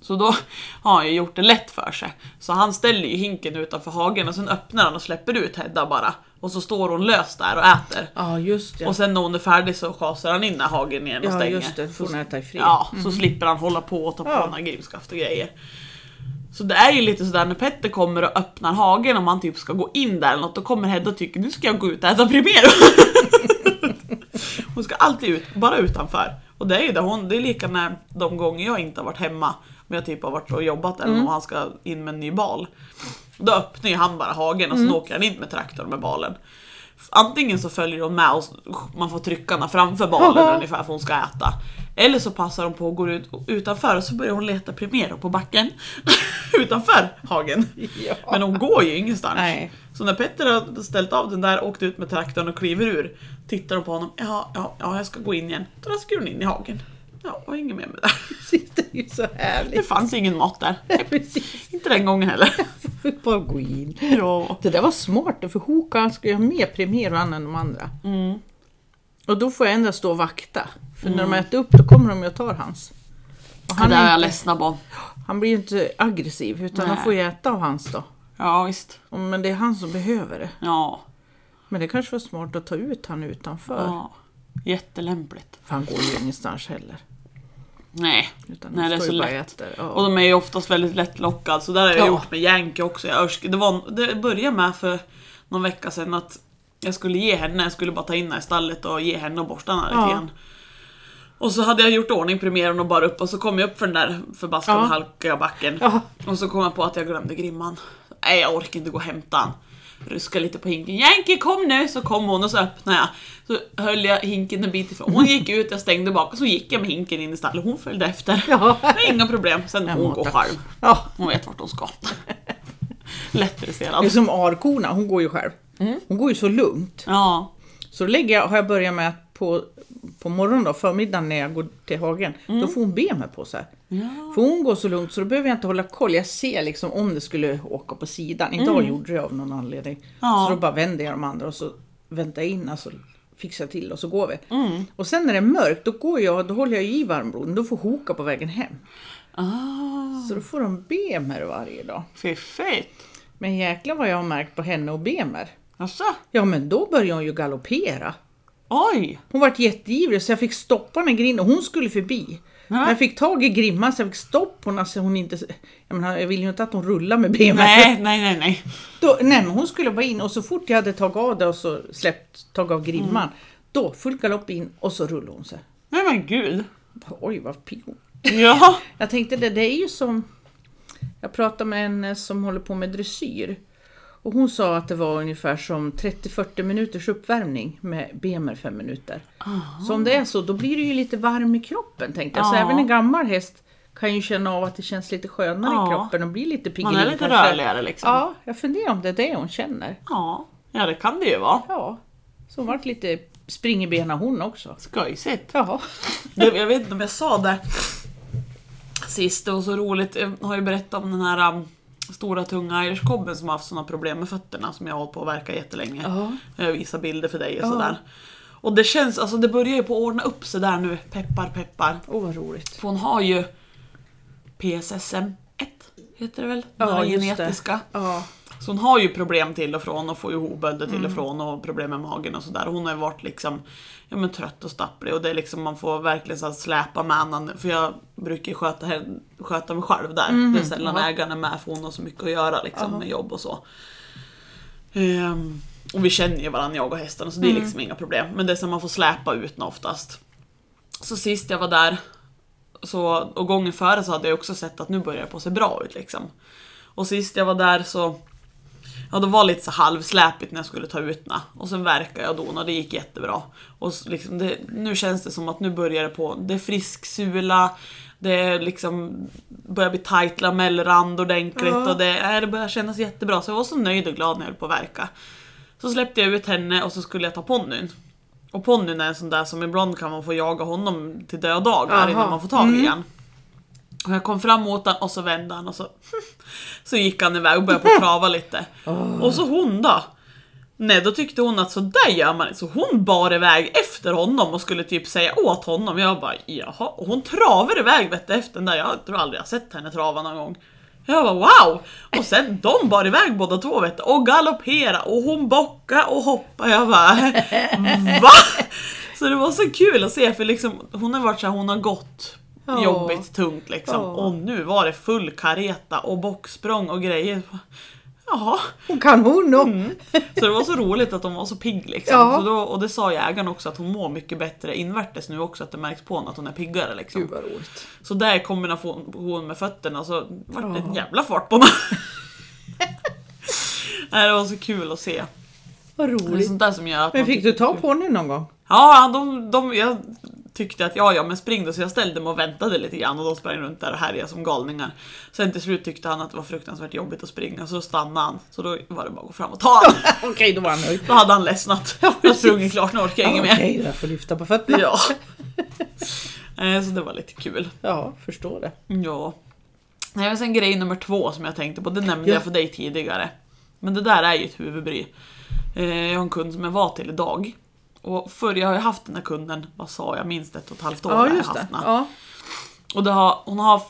S1: Så då har han ju gjort det lätt för sig. Så han ställer ju hinken utanför hagen och sen öppnar han och släpper ut Hedda bara. Och så står hon lös där och äter.
S2: Ja, just det.
S1: Och sen när hon är färdig så kasar han in i hagen igen och
S2: ja,
S1: stänger.
S2: just det. Får hon äta i fred.
S1: Ja, så slipper han hålla på och ta på
S2: Ja.
S1: några grimskaft och grejer. Så det är ju lite sådär när Petter kommer och öppnar hagen och man typ ska gå in där eller något, då kommer Hedda och tycker nu ska jag gå ut och äta Primero. hon ska alltid ut, bara utanför. Och det är ju det, hon, det är lika när de gånger jag inte har varit hemma, men jag typ har varit och jobbat eller mm. och han ska in med en ny bal. Då öppnar ju han bara hagen och så mm. åker han in med traktorn med balen. Antingen så följer hon med och man får trycka framför balen ungefär för hon ska äta. Eller så passar hon på att gå ut utanför och så börjar hon leta Primero på backen. utanför hagen. Ja. Men hon går ju ingenstans. Nej. Så när Petter har ställt av den där, åkt ut med traktorn och kliver ur, tittar hon på honom. Ja, ja, ja jag ska gå in igen. Då ska hon in i hagen. Ja, och inget mer med det.
S2: Det är ju så härligt.
S1: Det fanns ingen mat där. Inte den gången heller.
S2: Fick bara gå in.
S1: Ja.
S2: Det där var smart, för Hoka ska ju ha mer Primero än de andra.
S1: Mm.
S2: Och då får jag ändå stå och vakta. För mm. när de mm. äter upp då kommer de ju och tar hans.
S1: Och han det är jag ledsna på.
S2: Han blir ju inte aggressiv utan Nej. han får ju äta av hans då.
S1: Ja visst.
S2: Men det är han som behöver det.
S1: Ja.
S2: Men det kanske var smart att ta ut han utanför. Ja.
S1: Jättelämpligt.
S2: För han går ju ingenstans heller.
S1: Nej, Utan Nej det är så lätt. Ja. Och de är ju oftast väldigt lättlockade. Så där har jag ja. gjort med Yankee också. Jag det, var, det började med för någon vecka sedan att jag skulle ge henne, jag skulle bara ta in henne i stallet och ge henne och borsta henne ja. lite grann. Och så hade jag gjort ordning premiären och bara upp och så kom jag upp för den där förbaskade ja. halkiga backen. Ja. Och så kom jag på att jag glömde grimman. Nej jag orkar inte gå och hämta den. Ruska lite på hinken. Yankee kom nu! Så kom hon och så öppnade jag. Så höll jag hinken en bit ifrån. Hon gick ut, jag stängde bak och så gick jag med hinken in i stallet. Hon följde efter. Ja. Inga problem. Sen hon går själv. Ja. Hon vet vart hon ska. Lättdresserad.
S2: Det är som arkorna, hon går ju själv. Mm. Hon går ju så lugnt.
S1: Ja.
S2: Så lägger jag, har jag börjat med att på, på morgonen då, förmiddagen när jag går till hagen, mm. då får hon be mig på sig. Ja. För hon går så lugnt så då behöver jag inte hålla koll. Jag ser liksom om det skulle åka på sidan. Idag mm. gjorde det av någon anledning. Ja. Så då bara vänder jag de andra och så väntar jag in, alltså fixar till och så går vi.
S1: Mm.
S2: Och sen när det är mörkt, då, går jag, då håller jag i varmbloden. Då får Hoka på vägen hem.
S1: Ah.
S2: Så då får de be mig varje dag.
S1: Fiffigt!
S2: Men jäklar vad jag har märkt på henne och Bemer.
S1: Asså?
S2: Ja men då började hon ju galoppera.
S1: Oj!
S2: Hon vart jätteivrig så jag fick stoppa med grinden och hon skulle förbi. Men jag fick tag i grimman så jag fick stopp på henne så hon inte... Jag, menar, jag vill ju inte att hon rullar med benen.
S1: Nej, nej, nej. Nej.
S2: Då, nej men hon skulle bara in och så fort jag hade tagit av det och så släppt tag av grimman. Mm. Då full galopp in och så rullade hon sig.
S1: Nej men gud!
S2: Oj vad pigg hon
S1: Ja!
S2: jag tänkte det, det är ju som... Jag pratade med en som håller på med dressyr. Och hon sa att det var ungefär som 30-40 minuters uppvärmning med BMR 5 minuter.
S1: Aha.
S2: Så om det är så, då blir det ju lite varm i kroppen tänkte jag. Så även en gammal häst kan ju känna av att det känns lite skönare ja. i kroppen och blir lite piggare.
S1: Man är lite kanske. rörligare liksom.
S2: Ja, jag funderar om det är det hon känner.
S1: Ja, ja det kan det ju vara.
S2: Ja, så hon vart lite springerbena hon också.
S1: Skojsigt.
S2: Ja.
S1: jag vet inte om jag sa det sist, det var så roligt. Jag har ju berättat om den här um, stora tunga irishkobben som har haft sådana problem med fötterna som jag har hållit på att verka jättelänge.
S2: Uh-huh.
S1: Jag visar bilder för dig och uh-huh. sådär. Och det känns, alltså det börjar ju på att ordna upp sig där nu, peppar peppar.
S2: Åh oh, vad roligt.
S1: För hon har ju PSSM 1, heter det väl?
S2: Ja,
S1: just genetiska.
S2: Det. Ja.
S1: Så hon har ju problem till och från och får ju hovbölder till och mm. från och problem med magen och sådär. Hon har ju varit liksom ja, men trött och stapplig och det är liksom man får verkligen så släpa med annan. För jag brukar ju sköta, sköta mig själv där. Mm. Det är sällan Aha. ägaren är med för hon har så mycket att göra liksom med jobb och så. Um, och vi känner ju varandra jag och hästarna så det är mm. liksom inga problem. Men det är som man får släpa ut oftast. Så sist jag var där så, och gången före så hade jag också sett att nu börjar det på se bra ut liksom. Och sist jag var där så Ja, det var lite så halvsläpigt när jag skulle ta ut den. Och sen verkade jag då och det gick jättebra. Och liksom det, nu känns det som att nu börjar det på, det är frisk sula, det är liksom börjar bli tight lamellrand ordentligt ja. och det, äh, det börjar kännas jättebra. Så jag var så nöjd och glad när jag höll på att verka. Så släppte jag ut henne och så skulle jag ta ponnyn. Och ponnyn är en sån där som ibland kan man få jaga honom till dödagar innan man får tag i mm. igen. Och jag kom fram mot honom och så vände han och så, så gick han iväg och började på trava lite.
S2: Oh.
S1: Och så hon då? Nej, då tyckte hon att så där gör man inte. Så hon bar iväg efter honom och skulle typ säga åt honom. Jag bara jaha. Och hon travar iväg vet du, efter den där. Jag tror aldrig jag sett henne trava någon gång. Jag bara wow! Och sen de bar iväg båda två vet du, och galoppera och hon bocka och hoppa. Jag bara va? Så det var så kul att se för liksom hon har varit så här, hon har gått
S2: Ja.
S1: jobbigt tungt liksom.
S2: Ja.
S1: Och nu var det full kareta och bocksprång och grejer. Jaha.
S2: Hon kan hon och.
S1: Så det var så roligt att hon var så pigg liksom.
S2: Ja.
S1: Då, och det sa jägaren också att hon mår mycket bättre invärtes nu också, att det märks på henne att hon är piggare liksom.
S2: Gud vad roligt.
S1: Så där i kombination med fötterna så vart det en jävla fart på henne. Nej, det var så kul att se.
S2: Vad
S1: Det är
S2: roligt.
S1: sånt där som gör att
S2: Men fick du ta på henne någon gång?
S1: Ja, de, de, jag tyckte att ja, ja, men spring då. Så jag ställde mig och väntade lite grann och de sprang runt där och härjade som galningar. Sen till slut tyckte han att det var fruktansvärt jobbigt att springa så då stannade han. Så då var det bara att gå fram och ta han.
S2: Okej, då var han nöjd.
S1: Då hade han ledsnat. Jag har sprungit klart, nu orkar jag inget mer.
S2: Okej, jag får lyfta på fötterna.
S1: Ja. Eh, Så det var lite kul.
S2: Ja, förstår det.
S1: Ja. Nej, men sen grej nummer två som jag tänkte på, det nämnde
S2: Ja.
S1: jag för dig tidigare. Men det där är ju ett huvudbry. Eh, Jag har en kund som jag var till idag. Och förr, jag har ju haft den här kunden, vad sa jag, minst ett och ett halvt år
S2: Ja, just
S1: haft
S2: det. Ja.
S1: Och det har, hon har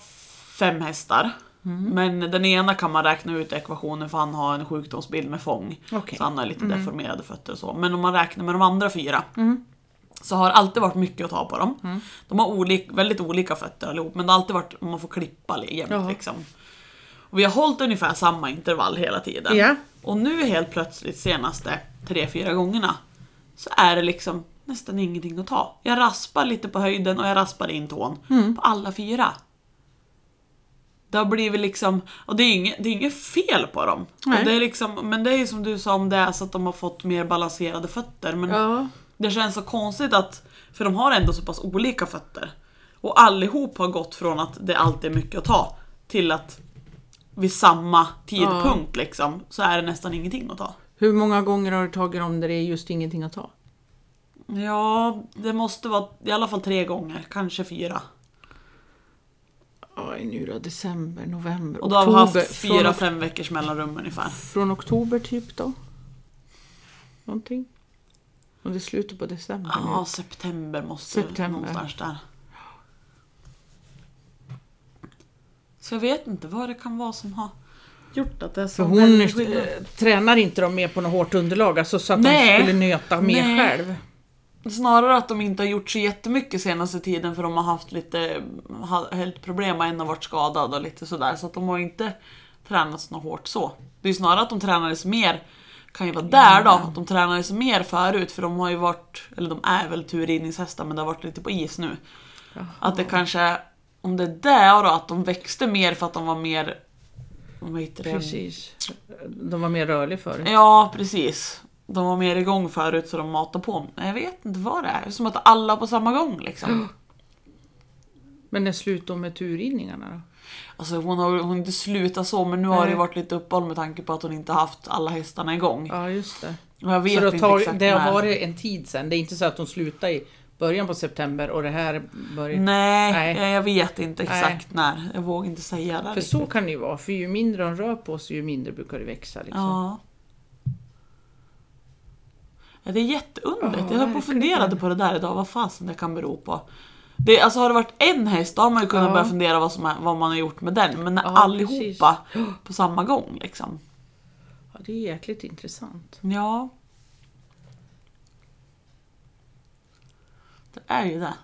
S1: fem hästar.
S2: Mm.
S1: Men den ena kan man räkna ut i ekvationen för han har en sjukdomsbild med fång.
S2: Okej.
S1: Så han har lite
S2: Mm.
S1: deformerade fötter och så. Men om man räknar med de andra fyra. Så har det alltid varit mycket att ta på dem.
S2: Mm.
S1: De har olik, väldigt olika fötter allihop. Men det har alltid varit, man får klippa li- jämt liksom. Och vi har hållit ungefär samma intervall hela tiden.
S2: Ja.
S1: Och nu helt plötsligt senaste tre, fyra gångerna så är det liksom nästan ingenting att ta. Jag raspar lite på höjden och jag raspar in tån
S2: Mm.
S1: på alla fyra. Det har blivit liksom, och det är inget, det är inget fel på dem. Det är liksom, men det är ju som du sa om det är så att de har fått mer balanserade fötter. Men
S2: Ja.
S1: det känns så konstigt att, för de har ändå så pass olika fötter. Och allihop har gått från att det alltid är mycket att ta till att vid samma tidpunkt liksom så är det nästan ingenting att ta.
S2: Hur många gånger har du tagit dem där det är just ingenting att ta?
S1: Ja, det måste vara i alla fall tre gånger, kanske fyra.
S2: Oj, nu då, december, november,
S1: Och då har vi
S2: oktober.
S1: haft fyra,
S2: från,
S1: fem veckors mellanrum ungefär.
S2: från oktober typ då? Någonting? Och det är slutet på december
S1: Ja,
S2: nu.
S1: september måste
S2: September.
S1: någonstans där. Så jag vet inte vad det kan vara som har gjort att det är så
S2: För hon eh, tränar inte dem mer på något hårt underlag, alltså så att
S1: Nej.
S2: de skulle nöta mer
S1: Nej.
S2: själv.
S1: Snarare att de inte har gjort så jättemycket senaste tiden för de har haft lite helt problem och en har varit skadad och lite sådär. Så att de har inte tränat så hårt så. Det är snarare att de tränades mer, kan ju vara där då, att de tränades mer förut för de har ju varit, eller de är väl turridningshästar men det har varit lite på is nu. Att det kanske, om det är där då, att de växte mer för att de var mer, vad heter det?
S2: Precis. De var mer rörliga förut.
S1: Ja, precis. De var mer igång förut så de matade på. Jag vet inte vad det är. Som att alla på samma gång liksom.
S2: Men när slutade de med turridningarna då?
S1: Alltså hon har, hon har inte slutat så men nu har det
S2: Nej.
S1: varit lite uppehåll med tanke på att hon inte haft alla hästarna igång.
S2: Ja, just det.
S1: Och jag vet
S2: Så det,
S1: inte
S2: tar,
S1: exakt
S2: det har
S1: när.
S2: varit en tid sedan. Det är inte så att de slutar i början på september och det här börjar...
S1: Nej,
S2: Nej.
S1: Jag, vet inte
S2: Nej.
S1: exakt när. Jag vågar inte säga det.
S2: För
S1: riktigt.
S2: så kan det ju vara, för ju mindre de rör på sig ju mindre brukar det växa. Liksom.
S1: Ja. ja. Det är jätteunderligt.
S2: Ja,
S1: jag höll på och funderade på det där idag, vad fasen det kan bero på. Det, alltså har det varit en häst då har man ju kunnat
S2: Ja.
S1: börja fundera vad, som är, vad man har gjort med den. Men när
S2: Ja,
S1: allihopa på samma gång liksom.
S2: Ja, det är jäkligt intressant.
S1: Ja. Det är ju det.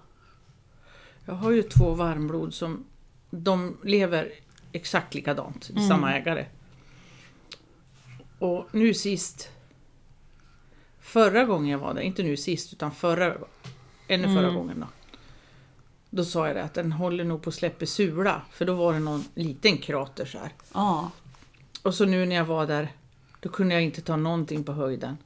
S2: Jag har ju två varmblod som de lever exakt likadant,
S1: Mm.
S2: samma ägare. Och nu sist, förra gången jag var där, inte nu sist utan förra, ännu förra
S1: Mm.
S2: gången då. Då sa jag det att den håller nog på att släppa sula, för då var det någon liten krater så här.
S1: Ja.
S2: Och så nu när jag var där, då kunde jag inte ta någonting på höjden.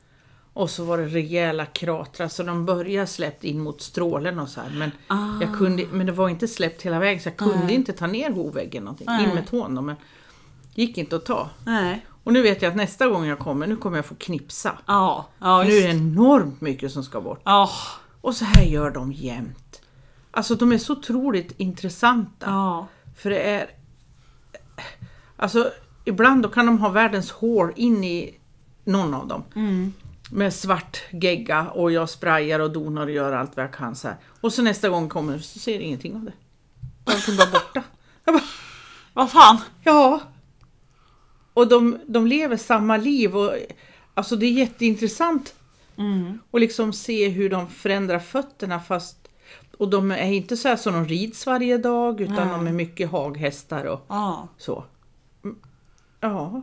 S2: Och så var det rejäla kratrar, så de började släppt in mot strålen och så här. Men,
S1: Ah.
S2: jag kunde, men det var inte släppt hela vägen, så jag kunde
S1: Nej.
S2: inte ta ner hovväggen någonting.
S1: Nej.
S2: In med tån då, men det gick inte att ta.
S1: Nej.
S2: Och nu vet jag att nästa gång jag kommer, nu kommer jag få knipsa.
S1: Ja. Ja,
S2: För nu är det enormt mycket som ska bort.
S1: Ja.
S2: Och så här gör de jämt. Alltså de är så otroligt intressanta.
S1: Ja.
S2: För det är... Alltså, ibland då kan de ha världens hår in i någon av dem.
S1: Mm.
S2: Med svart gegga och jag sprayar och donar och gör allt vad jag kan. Så här. Och så nästa gång kommer så ser jag ingenting av det. Allting bara borta. Jag bara,
S1: Vad fan.
S2: ja. Och de, de lever samma liv. Och, alltså det är jätteintressant
S1: Mm.
S2: att liksom se hur de förändrar fötterna fast Och de är inte så här som de rids varje dag utan
S1: Nej.
S2: de är mycket haghästar och
S1: Ja.
S2: så. Mm, Ja.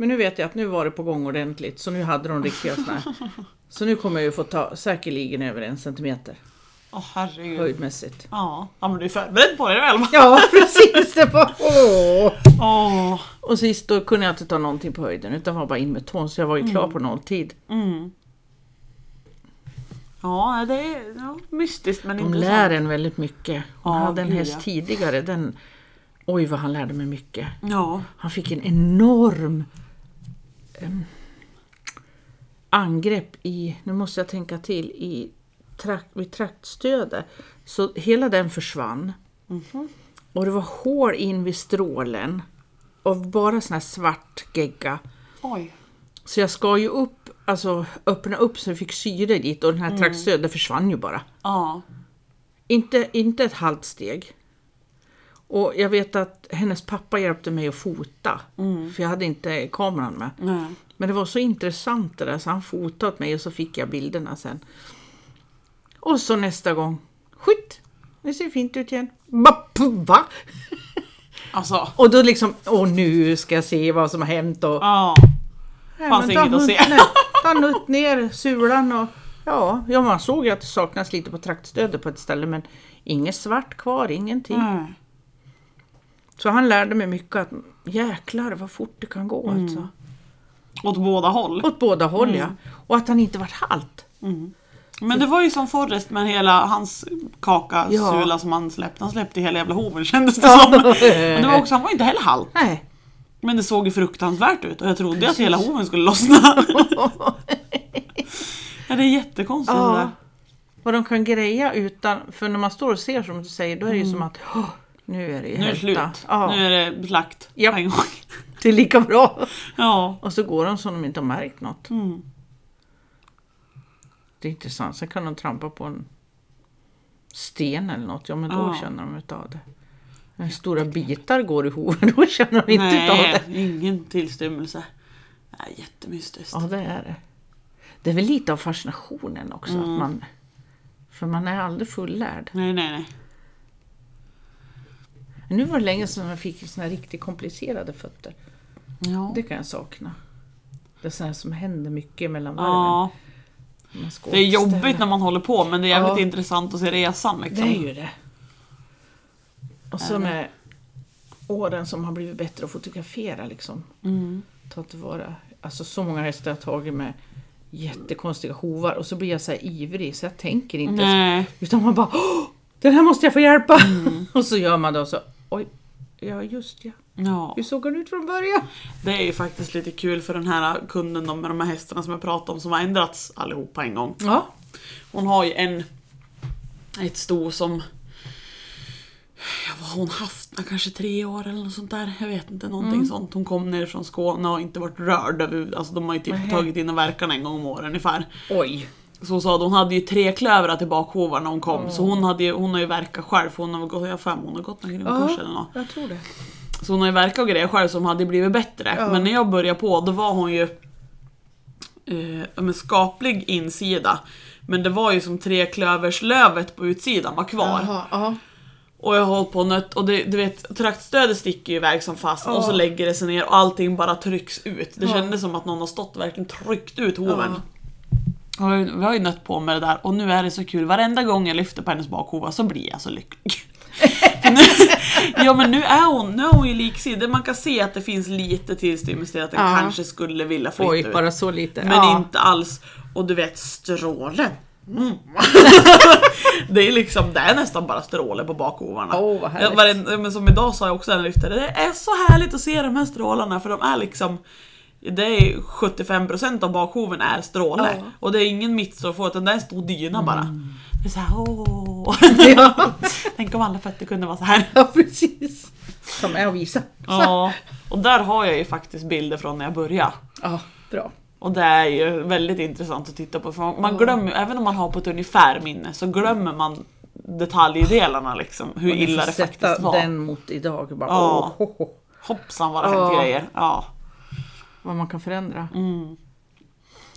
S2: Men nu vet jag att nu var det på gång ordentligt så nu hade de riktiga här. Så nu kommer jag ju få ta säkerligen över en centimeter
S1: Åh herregud.
S2: höjdmässigt.
S1: Ja. ja, men du är förberedd på det fall.
S2: Ja precis, det var åh!
S1: Åh.
S2: Och sist då kunde jag inte ta någonting på höjden utan var bara in med tån så jag var ju klar på nolltid.
S1: Mm. Ja, det är ja, mystiskt men
S2: De
S1: intressant.
S2: lär en väldigt mycket. Hon
S1: Ja,
S2: hade en häst
S1: ja.
S2: tidigare, den, oj vad han lärde mig mycket.
S1: Ja.
S2: Han fick en enorm angrepp i, nu måste jag tänka till, i trakt, vid traktstödet. Så hela den försvann.
S1: Mhm.
S2: Och det var hål in vid strålen. Och bara sån här svart gegga.
S1: Oj.
S2: Så jag ska ju upp, alltså öppna upp så jag fick syre dit och den här traktstödet försvann ju bara.
S1: Ja.
S2: Inte, inte ett halvt steg. Och jag vet att hennes pappa hjälpte mig att fota. För jag hade inte kameran med.
S1: Nej.
S2: Men det var så intressant det där så han fotade åt mig och så fick jag bilderna sen. Och så nästa gång, skit! Det ser fint ut igen. Va?
S1: Alltså.
S2: Och då liksom, åh nu ska jag se vad som har hänt och...
S1: Ja.
S2: Nej,
S1: fanns inget att se.
S2: Nej, ta nutt ner sulan och... Ja, ja, man såg ju att det saknas lite på traktstödet på ett ställe men inget svart kvar, ingenting.
S1: Nej.
S2: Så han lärde mig mycket att jäklar vad fort det kan gå
S1: Mm.
S2: alltså.
S1: Åt båda håll.
S2: Åt båda håll
S1: Mm.
S2: ja. Och att han inte vart halt.
S1: Men det var ju som Forrest med hela hans kaka,
S2: Ja.
S1: sula som han släppte. Han släppte hela jävla hoven kändes det som. Men det var också, han var inte heller halt.
S2: Nej.
S1: Men det såg ju fruktansvärt ut och jag trodde att hela hoven skulle lossna. ja, det är jättekonstigt det
S2: Ja.
S1: där.
S2: Och de kan greja utan, för när man står och ser som du säger, då är det ju som att "Åh, nu är det ju
S1: Mm. Nu är det
S2: hälta."
S1: slut.
S2: Ja,
S1: Nu är det slakt på en gång.
S2: det är lika bra.
S1: Ja.
S2: Och så går de som de inte har märkt något.
S1: Mm.
S2: Det är intressant. Sen kan de trampa på en sten eller något, ja men då
S1: Ja.
S2: känner de utav det. När stora bitar går i hoven, då känner de inte utav
S1: Nej,
S2: det.
S1: ingen tillstymmelse. Nej, jättemystiskt.
S2: Ja, det är det. Det är väl lite av fascinationen också.
S1: Mm.
S2: Att man, för man är aldrig fullärd.
S1: Nej, nej, nej.
S2: Nu var det länge sedan jag fick såna riktigt komplicerade fötter.
S1: Ja.
S2: Det kan jag sakna. Det är sånt som händer mycket mellan varven.
S1: ja. Det är jobbigt när man håller på men det är jävligt
S2: Ja.
S1: intressant att se resan
S2: Det
S1: liksom.
S2: är ju det. Och så med åren som har blivit bättre att fotografera liksom.
S1: Mm.
S2: Ta tillvara. Alltså så många hästar jag har tagit med jättekonstiga hovar och så blir jag så här ivrig så jag tänker inte.
S1: Nej.
S2: Utan man bara Åh, den här måste jag få hjälpa!
S1: Mm.
S2: och så gör man det och så oj, ja just ja.
S1: Ja.
S2: Hur såg han ut från början?
S1: Det är ju faktiskt lite kul för den här kunden då, med de här hästarna som jag pratade om som har ändrats allihopa en gång.
S2: Ja.
S1: Hon har ju en ett sto som Ja, vad har hon haft? Kanske tre år eller något sånt där. Jag vet inte, någonting
S2: Mm.
S1: sånt. Hon kom ner från Skåne och har inte varit rörd Alltså de har ju typ
S2: Nähä.
S1: tagit in verkan en gång om året ungefär.
S2: Oj.
S1: Så hon sa att hon hade ju tre klövrar till bakhovar när hon kom. Så hon, hade ju, hon har ju verkat själv för hon har gått, jag mig hon har gått någon grundkurs eller något.
S2: jag tror det.
S1: Så hon har ju verkat och grejer själv som hade blivit bättre.
S2: Ja.
S1: Men när jag började på då var hon ju eh, skaplig insida. Men det var ju som treklöverslövet på utsidan var kvar.
S2: Jaha, ja.
S1: Och jag hållit på nött och det, du vet traktstödet sticker ju iväg som fast och så lägger det sig ner och allting bara trycks ut. Det
S2: Ja.
S1: kändes som att någon har stått och verkligen tryckt ut hoven. Vi har ju nött på med det där och nu är det så kul. Varenda gång jag lyfter på hennes bakhova så blir jag så lycklig. nu, ja men nu är hon, nu är hon ju liksidig. Man kan se att det finns lite tillstymmelse till att den
S2: Ja.
S1: kanske skulle vilja flytta
S2: Oj,
S1: ut.
S2: bara så lite.
S1: Men
S2: ja.
S1: inte alls. Och du vet strålen. Mm. det är liksom, det är nästan bara stråle på bakhovarna.
S2: Åh, vad.
S1: Jag, men som idag sa jag också när jag lyfte, det är så härligt att se de här strålarna för de är liksom det är 75% av bakhoven är stråle.
S2: Ja. Mm.
S1: Och det är ingen mittstrå utan det är en stor dyna bara. Det är såhär åh.
S2: Ja.
S1: Tänk om alla fötter kunde vara så här.
S2: ja, precis. Som att visa.
S1: Ja. Och där har jag ju faktiskt bilder från när jag började.
S2: Ja, bra.
S1: Och det är ju väldigt intressant att titta på för man, glömmer ju, även om man har på ett ungefär minne så glömmer man detaljdelarna liksom. Hur illa det
S2: sätta
S1: faktiskt var.
S2: den mot idag. Bara,
S1: Ja.
S2: åh,
S1: Hoppsan vad det
S2: Ja.
S1: hänt grejer. Ja.
S2: Vad man kan förändra.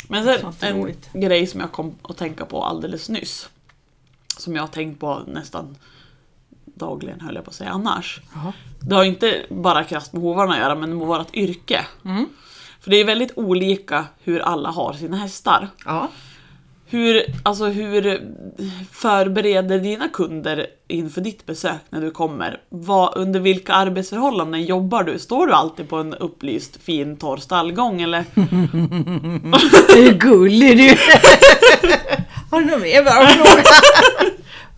S1: Men sen en
S2: roligt.
S1: grej som jag kom att tänka på alldeles nyss. som jag har tänkt på nästan dagligen höll jag på att säga annars.
S2: Jaha.
S1: Det har inte bara krasst med hovarna att göra men med vårt yrke. För det är väldigt olika hur alla har sina hästar.
S2: Ja.
S1: Hur, alltså hur förbereder dina kunder inför ditt besök när du kommer? Vad, under vilka arbetsförhållanden jobbar du? Står du alltid på en upplyst fin torr stallgång eller?
S2: Hur gullig du Har du något mer bra fråga?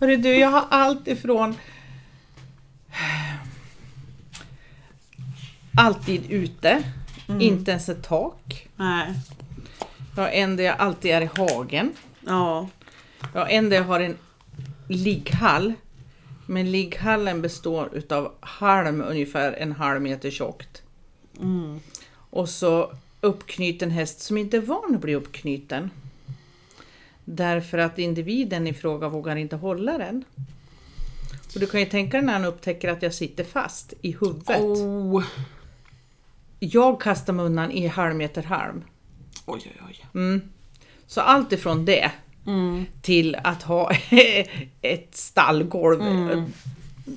S2: Hörru du, jag har allt ifrån alltid ute, inte ens ett tak.
S1: Nej.
S2: Jag har en där jag alltid är i hagen.
S1: Ja.
S2: Jag har en där jag har en ligghall. Men ligghallen består utav halm ungefär en halv meter tjockt. Och så uppknuten häst som inte är van att bli uppknuten. Därför att individen i fråga vågar inte hålla den. Och du kan ju tänka dig när han upptäcker att jag sitter fast i huvudet.
S1: Oh.
S2: Jag kastar mig undan i halv meter halm.
S1: Oj, oj, oj.
S2: Mm. Så allt ifrån det
S1: Mm.
S2: till att ha ett stallgolv,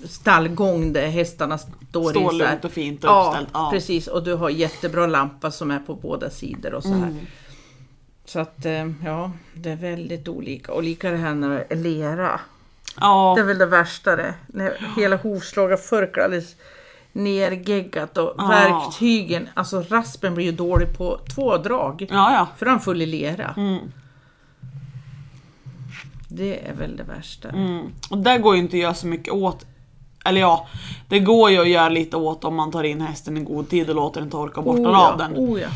S2: stallgång där hästarna står,
S1: Står
S2: i
S1: lugnt och fint och
S2: ja,
S1: uppställt. Ja.
S2: precis. Och du har jättebra lampa som är på båda sidor och så här.
S1: Mm.
S2: Så att eh, ja, det är väldigt olika. Och lika det här när det är lera.
S1: Ja.
S2: Det är väl det värsta det. När hela hovslaget förklar alldeles nergeggat och
S1: Ja.
S2: verktygen, alltså raspen blir ju dålig på två drag.
S1: ja, ja.
S2: För han full i lera.
S1: Mm.
S2: Det är väl det värsta.
S1: Mm. Och där går ju inte att göra så mycket åt. Eller ja, det går ju att göra lite åt om man tar in hästen i god tid och låter den torka bort
S2: Oh
S1: av
S2: ja,
S1: den.
S2: oh ja.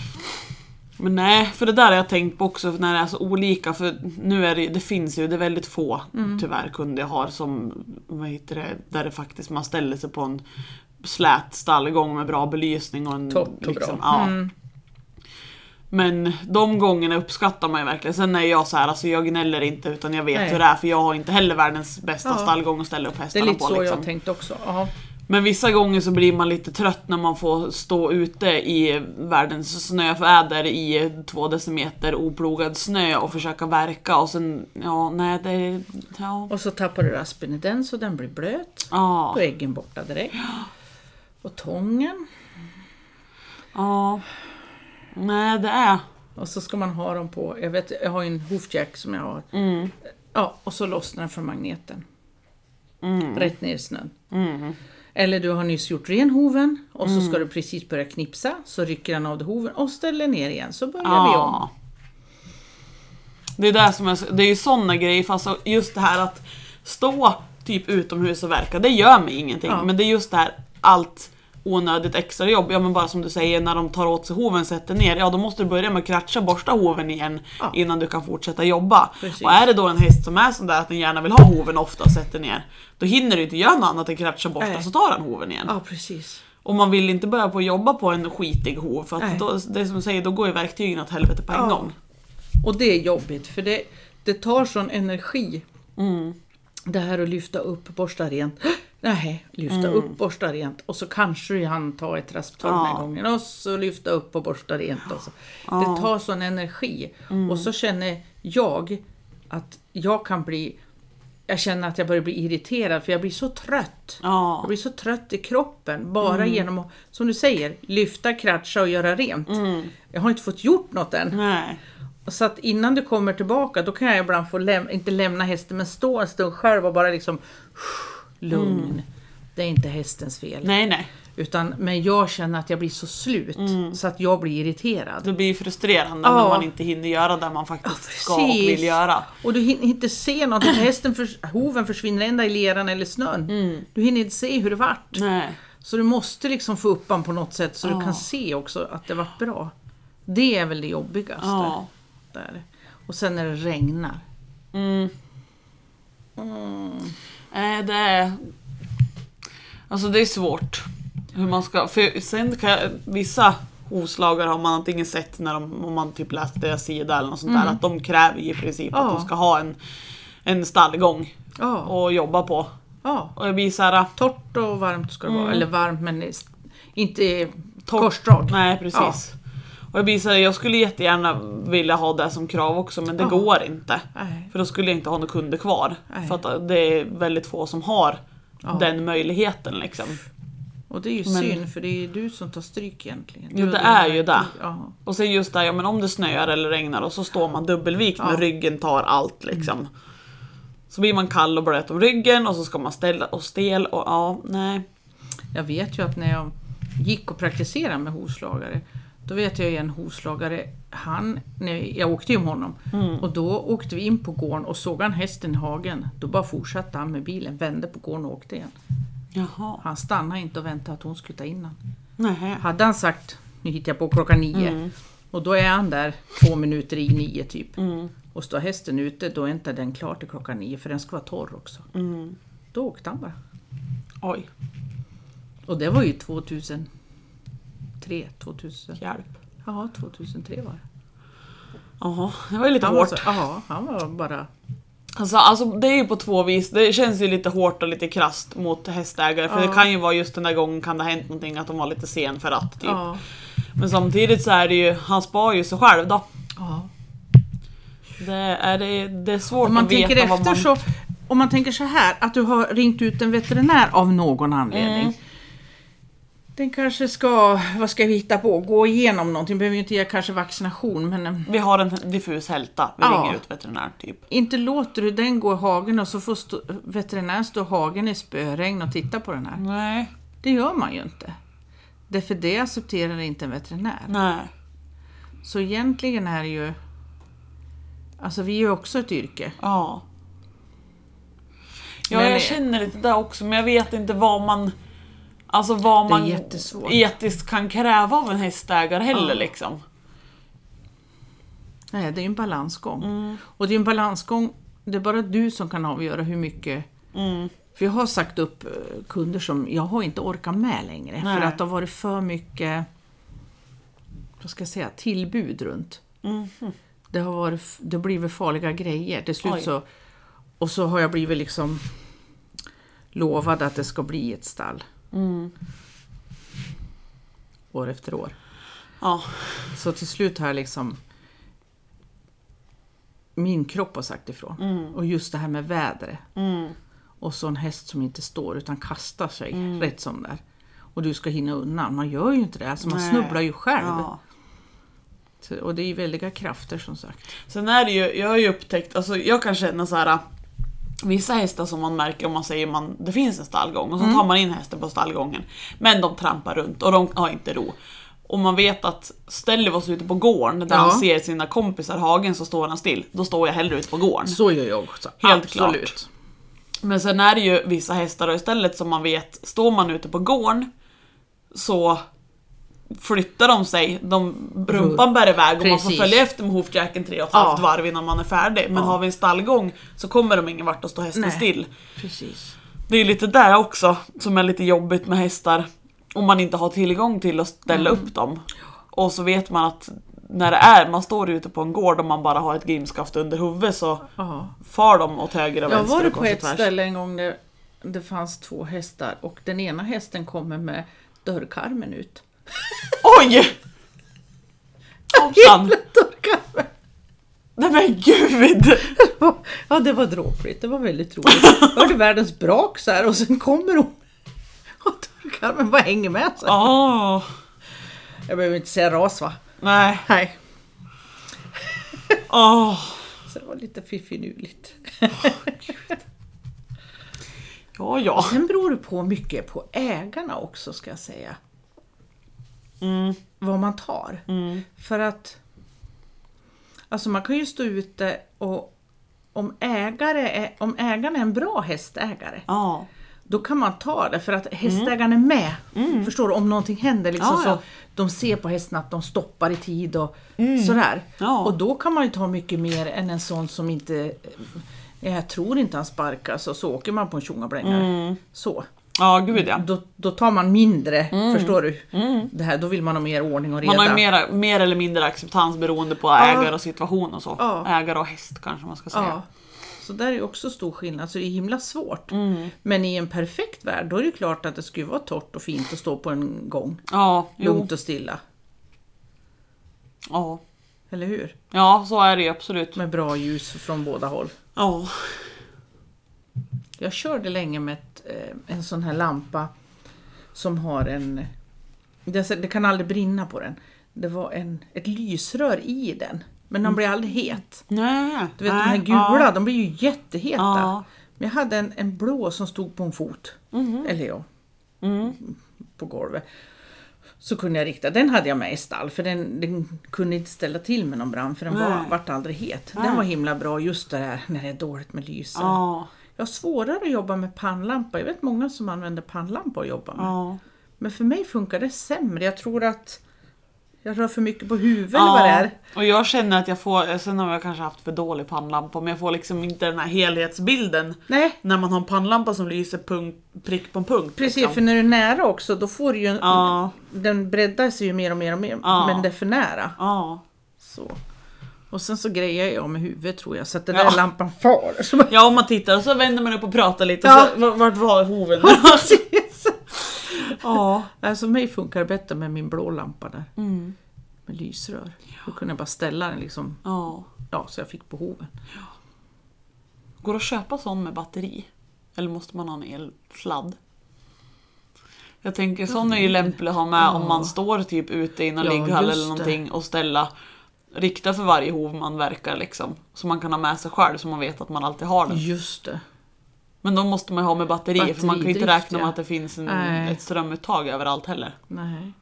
S1: Men nej, för det där har jag tänkt på också när det är så olika. För nu är det, det finns ju, det är väldigt få
S2: Mm.
S1: tyvärr kunder jag har som, vad heter det, där det faktiskt man ställer sig på en slät stallgång med bra belysning och en...
S2: Torrt och bra.
S1: Ja.
S2: Mm.
S1: Men de gångerna uppskattar man ju verkligen. Sen är jag så här, alltså jag gnäller inte utan jag vet
S2: Nej.
S1: hur det är för jag har inte heller världens bästa
S2: Ja.
S1: stallgång att ställa upp
S2: Det är
S1: hästarna
S2: lite
S1: på.
S2: så jag
S1: liksom.
S2: har tänkt också. Ja.
S1: Men vissa gånger så blir man lite trött när man får stå ute i världens snöväder i två decimeter oplogad snö och försöka verka och sen, ja nej det, ja.
S2: Och så tappar du raspen i den så den blir blöt.
S1: Ja,
S2: Då är äggen borta direkt. Och tången.
S1: ja. Nej det är.
S2: Och så ska man ha dem på, jag vet, jag har ju en hoofjack som jag har.
S1: Mm,
S2: Ja, och så lossnar den från magneten.
S1: mm,
S2: Rätt ner i snön.
S1: mm.
S2: Eller du har nyss gjort ren hoven och så ska du precis börja knipsa. Så rycker den av dig hoven och ställer ner igen. Så börjar vi om.
S1: Ja. Det är, där som jag, det är ju såna grejer, fast just det här att stå typ utomhus och verka, det gör mig ingenting.
S2: Ja.
S1: Men det är just det här allt onödigt extra jobb. Ja men bara som du säger, när de tar åt sig hoven sätter ner, ja då måste du börja med att kratcha, borsta hoven igen
S2: Ja.
S1: innan du kan fortsätta jobba.
S2: Precis.
S1: Och är det då en häst som är sån där att den gärna vill ha hoven ofta och sätter ner, då hinner du inte göra något annat än kratcha, borsta,
S2: Nej.
S1: så tar han hoven igen.
S2: Ja, precis.
S1: Och man vill inte börja på jobba på en skitig hov, för att då, det som du säger, då går ju verktygen åt helvete på en
S2: Ja.
S1: gång.
S2: Och det är jobbigt för det, det tar sån energi.
S1: Mm.
S2: Det här att lyfta upp, borsta rent. Nej, lyfta upp, borsta rent. Och så kanske du hann ta ett rasptag den här
S1: Ja.
S2: gången. Och så lyfta upp och borsta rent. Och så.
S1: Ja.
S2: Det tar sån energi. Och så känner jag att jag kan bli... Jag känner att jag börjar bli irriterad för jag blir så trött. Jag
S1: Ja.
S2: blir så trött i kroppen bara genom att, som du säger, lyfta, kratcha och göra rent. Jag har inte fått gjort något än.
S1: Nej.
S2: Så att innan du kommer tillbaka då kan jag ibland få läm- inte lämna hästen men stå en stund själv och bara liksom lugn. Det är inte hästens fel.
S1: Nej, nej.
S2: Utan, men jag känner att jag blir så slut så att jag blir irriterad.
S1: Det blir frustrerande
S2: Ja.
S1: när man inte hinner göra det man faktiskt ska och vill göra.
S2: Och du hinner inte se något. Hästen för, hoven försvinner ända i leran eller snön. Du hinner inte se hur det vart.
S1: Nej.
S2: Så du måste liksom få upp den på något sätt så
S1: Ja.
S2: du kan se också att det vart bra. Det är väl det jobbigaste.
S1: Ja.
S2: Där. Och sen när det regnar.
S1: Mm.
S2: Mm.
S1: Nej, det är... Alltså det är svårt. Hur man ska... För sen kan jag, vissa hovslagare har man antingen sett när de, om man typ läst deras sida eller något sånt där, att de kräver i princip att
S2: Mm. Ja.
S1: de ska ha en, en stallgång
S2: Ja.
S1: att jobba på.
S2: ja.
S1: Och jag blir såhär...
S2: Torrt och varmt ska det
S1: Mm.
S2: vara. Eller varmt men inte korsdrag.
S1: Nej, precis. Och jag blir så här, jag skulle jättegärna vilja ha det som krav också men det
S2: Ja.
S1: går inte.
S2: Nej.
S1: För då skulle jag inte ha några kunder kvar.
S2: Nej.
S1: För att det är väldigt få som har
S2: Ja.
S1: den möjligheten liksom.
S2: Och det är ju
S1: Men-
S2: synd för det är ju du som tar stryk egentligen.
S1: Jo, det är ju det.
S2: Ja.
S1: Och sen just det, ja, men om det snöar eller regnar och så står man dubbelvikt.
S2: Mm.
S1: med ryggen tar allt liksom. Så blir man kall och blöt om ryggen och så ska man ställa och stel och ja, nej.
S2: Jag vet ju att när jag gick och praktiserade med hovslagare, då vet jag en hovslagare, han, när jag åkte ju med honom,
S1: Mm.
S2: och då åkte vi in på gården och såg han hästen i hagen, då bara fortsatte han med bilen, vände på gården och åkte igen.
S1: Jaha.
S2: Han stannade inte och väntade att hon skulle ta in.
S1: Nej.
S2: Hade han sagt, nu hittar jag på klockan nio,
S1: Mm.
S2: och då är han där två minuter i nio typ,
S1: Mm.
S2: och står hästen ute, då är inte den klar till klockan nio, för den ska vara torr också.
S1: Mm.
S2: Då åkte han bara.
S1: Oj,
S2: Och det var ju 2003, 2000.
S1: hjälp.
S2: Ja, 2003 var det.
S1: Jaha, det var ju lite
S2: Han
S1: hårt.
S2: så, ja, han var bara...
S1: Alltså, alltså det är ju på två vis. Det känns ju lite hårt och lite krasst mot hästägare. För
S2: Ja.
S1: det kan ju vara just den där gången kan det ha hänt någonting att de var lite sen för att typ.
S2: Ja,
S1: Men samtidigt så är det ju, han spar ju sig själv då.
S2: ja.
S1: Det är, det, det är svårt
S2: Om man
S1: att veta
S2: tänker
S1: vad
S2: efter
S1: man...
S2: så... Om man tänker så här, att du har ringt ut en veterinär av någon anledning.
S1: Mm.
S2: Den kanske ska, vad ska vi hitta på, gå igenom någonting. Behöver ju inte ge kanske vaccination men eh,
S1: Vi har en diffus hälta, vi
S2: Ja.
S1: ringer ut veterinär typ.
S2: inte låter du den gå i hagen och så får stå, veterinären stå i hagen i spöregn och titta på den här.
S1: Nej.
S2: Det gör man ju inte. Därför det accepterar inte en veterinär.
S1: Nej.
S2: Så egentligen är det ju... Alltså vi är ju också ett yrke.
S1: Ja. Ja,
S2: Men
S1: jag känner lite där också, men jag vet inte vad man... Alltså vad man
S2: jättesvårt.
S1: etiskt kan kräva av en hästägare heller
S2: Ja.
S1: liksom.
S2: Nej, det är ju en balansgång.
S1: Mm.
S2: Och det är en balansgång, det är bara du som kan avgöra hur mycket...
S1: Mm.
S2: För jag har sagt upp eh, kunder som jag har inte orkat med längre.
S1: Nej.
S2: För att det har varit för mycket, vad ska jag säga, tillbud runt.
S1: Mhm.
S2: Det har varit, det har blivit farliga grejer. Till slut
S1: Oj.
S2: så... Och så har jag blivit liksom lovad att det ska bli ett stall.
S1: Mm.
S2: År efter år.
S1: Ja.
S2: Så till slut har jag liksom min kropp har sagt ifrån. Och just det här med vädret.
S1: Mm.
S2: Och så en häst som inte står utan kastar sig rätt som där. Och du ska hinna undan. Man gör ju inte det. Alltså man
S1: Nej.
S2: snubblar ju själv.
S1: ja.
S2: Så- Och det är ju väldiga krafter som sagt.
S1: Sen är det ju, jag har ju upptäckt, alltså jag kan känna så här. Vissa hästar som man märker om man säger man, det finns en stallgång och så tar man in hästen på stallgången. Men de trampar runt och de har inte ro. Och man vet att ställer vi oss ute på gården där
S2: Ja.
S1: han ser sina kompisar hagen så står han still. Då står jag hellre ute på gården.
S2: Så gör jag också.
S1: Helt
S2: Absolut.
S1: klart. Men sen är det ju vissa hästar och istället som man vet, står man ute på gården så flyttar de sig, de, rumpan bär iväg och man får
S2: Precis.
S1: följa efter med hoofjacken tre och ett halvt
S2: Ja.
S1: varv innan man är färdig. Men
S2: Ja.
S1: har vi en stallgång så kommer de ingen vart och står hästen
S2: Nej.
S1: still.
S2: Precis.
S1: Det är lite där också som är lite jobbigt med hästar. Om man inte har tillgång till att ställa
S2: Mm.
S1: upp dem. Och så vet man att när det är, man står ute på en gård och man bara har ett grimskaft under huvudet så
S2: Ja.
S1: far de åt höger och
S2: Jag
S1: vänster
S2: var
S1: och
S2: på ett
S1: tvärs.
S2: ställe en gång där det fanns två hästar och den ena hästen kommer med dörrkarmen ut.
S1: Oj! Hoppsan! Nej men gud!
S2: Ja, det var dråpligt. Det var väldigt roligt. Jag hörde världens brak så här och sen kommer hon. Och dörrkarmen bara hänger med. Så.
S1: Åh,
S2: Jag behöver inte säga ras va?
S1: nej.
S2: Nej.
S1: Åh.
S2: Så det var lite fiffinuligt.
S1: Ja, ja.
S2: Sen beror det på mycket på ägarna också ska jag säga.
S1: Mm,
S2: Vad man tar.
S1: mm,
S2: För att Alltså man kan ju stå ute och om, ägare är, om ägaren är en bra hästägare
S1: ja.
S2: då kan man ta det för att hästägaren är med. Förstår du? Om någonting händer liksom,
S1: Mm. Ja, ja.
S2: så de ser på hästen att de stoppar i tid och sådär.
S1: Mm. Ja.
S2: Och då kan man ju ta mycket mer än en sån som inte jag tror inte han sparkas och så åker man på en tjongablängare.
S1: Mm.
S2: Så.
S1: Ja, gud ja.
S2: Då, då tar man mindre, förstår du? Det här, då vill man ha mer ordning och reda.
S1: Man har ju mer, mer eller mindre acceptans beroende på ägare och situation och så.
S2: Ja.
S1: Ägare och häst kanske man ska säga.
S2: Ja. Så där är också stor skillnad, så det är himla svårt.
S1: Mm.
S2: Men i en perfekt värld, då är det klart att det skulle vara torrt och fint att stå på en gång.
S1: Ja, jo.
S2: Lugnt och stilla.
S1: Ja.
S2: Eller hur?
S1: ja, så är det ju absolut.
S2: Med bra ljus från båda håll.
S1: Ja.
S2: Jag körde länge med ett, eh, en sån här lampa som har en... Det, kan aldrig brinna på den. Det var en, ett lysrör i den. Men den blir aldrig het.
S1: Nej.
S2: Du vet
S1: nej,
S2: de här gula,
S1: Ja.
S2: de blir ju jätteheta.
S1: Ja.
S2: Men jag hade en, en blå som stod på en fot. Eller ja,
S1: Mm.
S2: på golvet. Så kunde jag rikta, den hade jag med i stall för den, den kunde inte ställa till med någon brand för den var,
S1: Nej.
S2: vart aldrig het. Den var himla bra just det här när det är dåligt med lyse.
S1: Ja.
S2: Jag har svårare att jobba med pannlampa. Jag vet många som använder pannlampa att jobba med.
S1: Ja.
S2: Men för mig funkar det sämre. Jag tror att jag rör för mycket på huvudet eller vad det är.
S1: och jag känner att jag får, sen har jag kanske haft för dålig pannlampa, men jag får liksom inte den här helhetsbilden
S2: Nej,
S1: när man har en pannlampa som lyser punkt, prick på punkt.
S2: precis.
S1: liksom.
S2: För när du är nära också, då får du ju...
S1: Ja.
S2: Den breddar sig ju mer och mer och mer.
S1: Ja.
S2: Men det är för nära.
S1: Ja.
S2: Så. Och sen så grejer jag med huvudet tror jag, så att den
S1: Ja.
S2: där lampan far.
S1: Ja, om man tittar och så vänder man upp och pratar lite,
S2: Ja.
S1: så, vart- var hoven?
S2: Precis.
S1: ja.
S2: Alltså mig funkar det bättre med min blå lampa där.
S1: Mm.
S2: Med lysrör. Då kunde jag bara ställa den liksom,
S1: ja.
S2: ja, så jag fick på hoven.
S1: Går det att köpa sån med batteri? Eller måste man ha en elsladd? Jag tänker sån är ju lämplig att ha med om man står typ ute i någon
S2: Ja,
S1: ligghall eller
S2: det.
S1: någonting och ställa Rikta för varje hov man verkar liksom. Så man kan ha med sig själv så man vet att man alltid har den.
S2: Just det.
S1: Men då måste man ju ha med batteri för man kan ju inte räkna med
S2: ja.
S1: att det finns en,
S2: Nej.
S1: ett strömuttag överallt heller.
S2: Nej.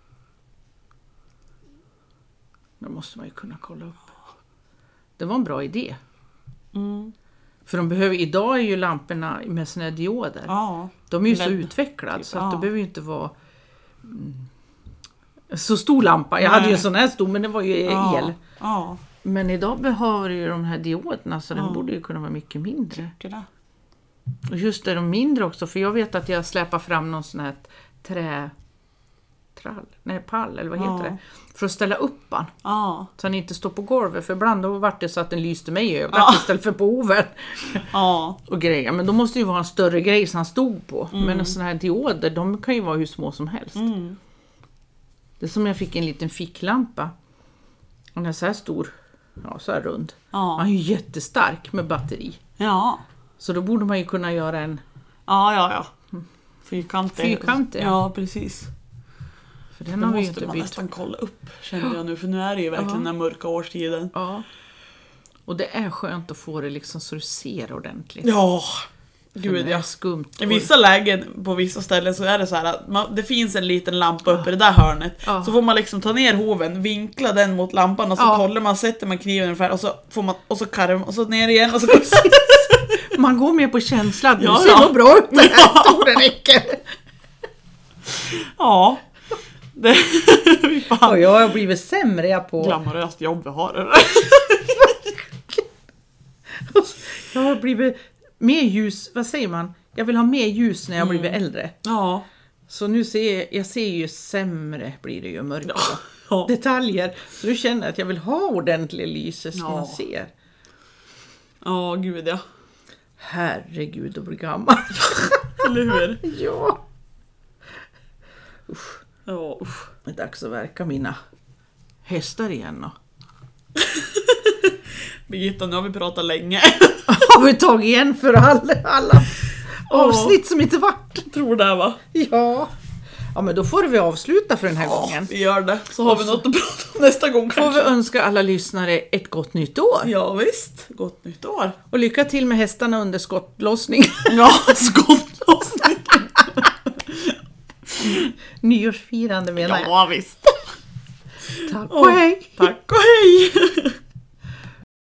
S2: Det måste man ju kunna kolla upp. Det var en bra idé.
S1: Mm.
S2: För de behöver, idag är ju lamporna med sina dioder.
S1: Ja.
S2: De är ju så
S1: LED,
S2: utvecklade
S1: typ,
S2: så att
S1: ja.
S2: det behöver ju inte vara mm, så stor lampa. Jag hade ju
S1: Nej.
S2: en sån här stor men det var ju
S1: ja.
S2: el.
S1: Ja,
S2: Men idag behöver ju de här dioderna så den
S1: Ja.
S2: borde ju kunna vara mycket mindre. Och just det, de mindre också för jag vet att jag släpar fram någon sån här trä... Trall? Nej, pall eller vad heter
S1: Ja.
S2: det? För att ställa upp den.
S1: Ja.
S2: Så han inte står på golvet för ibland då vart det så att den lyste mig i ögat
S1: Ja.
S2: istället för på hoven.
S1: Ja.
S2: Och grejer. Men då måste det ju vara en större grej som han stod på.
S1: Mm.
S2: Men sådana här dioder de kan ju vara hur små som helst.
S1: Mm.
S2: Det är som jag fick en liten ficklampa. Den är så här stor. Ja, så här rund.
S1: Ja.
S2: Han är ju jättestark med batteri.
S1: Ja.
S2: Så då borde man ju kunna göra en...
S1: Ja, ja, ja. Fyrkantig.
S2: Fyrkantig, ja.
S1: Precis.
S2: För den
S1: Det
S2: har vi
S1: måste
S2: inte
S1: man
S2: bytt.
S1: nästan kolla upp känner jag nu för nu är det ju verkligen
S2: Ja.
S1: den mörka årstiden.
S2: Ja. Och det är skönt att få det liksom så du ser ordentligt.
S1: Ja, gud ja.
S2: skumt.
S1: I vissa lägen på vissa ställen så är det så här att man, det finns en liten lampa uppe i det där hörnet.
S2: Ja.
S1: Så får man liksom ta ner hoven, vinkla den mot lampan och så
S2: Ja.
S1: håller man, sätter man kniven ungefär och så får man, och så karvar och så ner igen och så
S2: Man går mer på känslan. Nu
S1: Ja,
S2: ser
S1: ja.
S2: bra ut det här. Räcker.
S1: Ja. Det, fan.
S2: Och jag har blivit sämre på...
S1: Glamoröst jobb vi har.
S2: Jag har blivit mer ljus, vad säger man? Jag vill ha mer ljus när jag blivit äldre.
S1: Ja.
S2: Så nu ser jag, jag ser ju sämre blir det ju mörkare.
S1: Ja.
S2: Detaljer. Så du känner att jag vill ha ordentlig lyse så
S1: Ja.
S2: man ser.
S1: Ja, gud ja.
S2: Herregud att bli gammal.
S1: Eller hur?
S2: ja.
S1: Ja, usch.
S2: Det är dags att verka mina hästar igen då.
S1: Birgitta, nu har vi pratat länge.
S2: Har vi tagit igen för alla, alla avsnitt som inte vart?
S1: Tror det va?
S2: Ja. Ja men då får vi avsluta för den här gången.
S1: Vi gör det. Så har vi något att prata om nästa gång
S2: Får vi
S1: kanske.
S2: önska alla lyssnare ett gott nytt år.
S1: Ja, visst. Gott nytt år.
S2: Och lycka till med hästarna under skottlossning.
S1: Ja, skottlossning.
S2: Nyårsfirande menar jag.
S1: Ja, visst.
S2: Tack och hej!
S1: Tack och hej.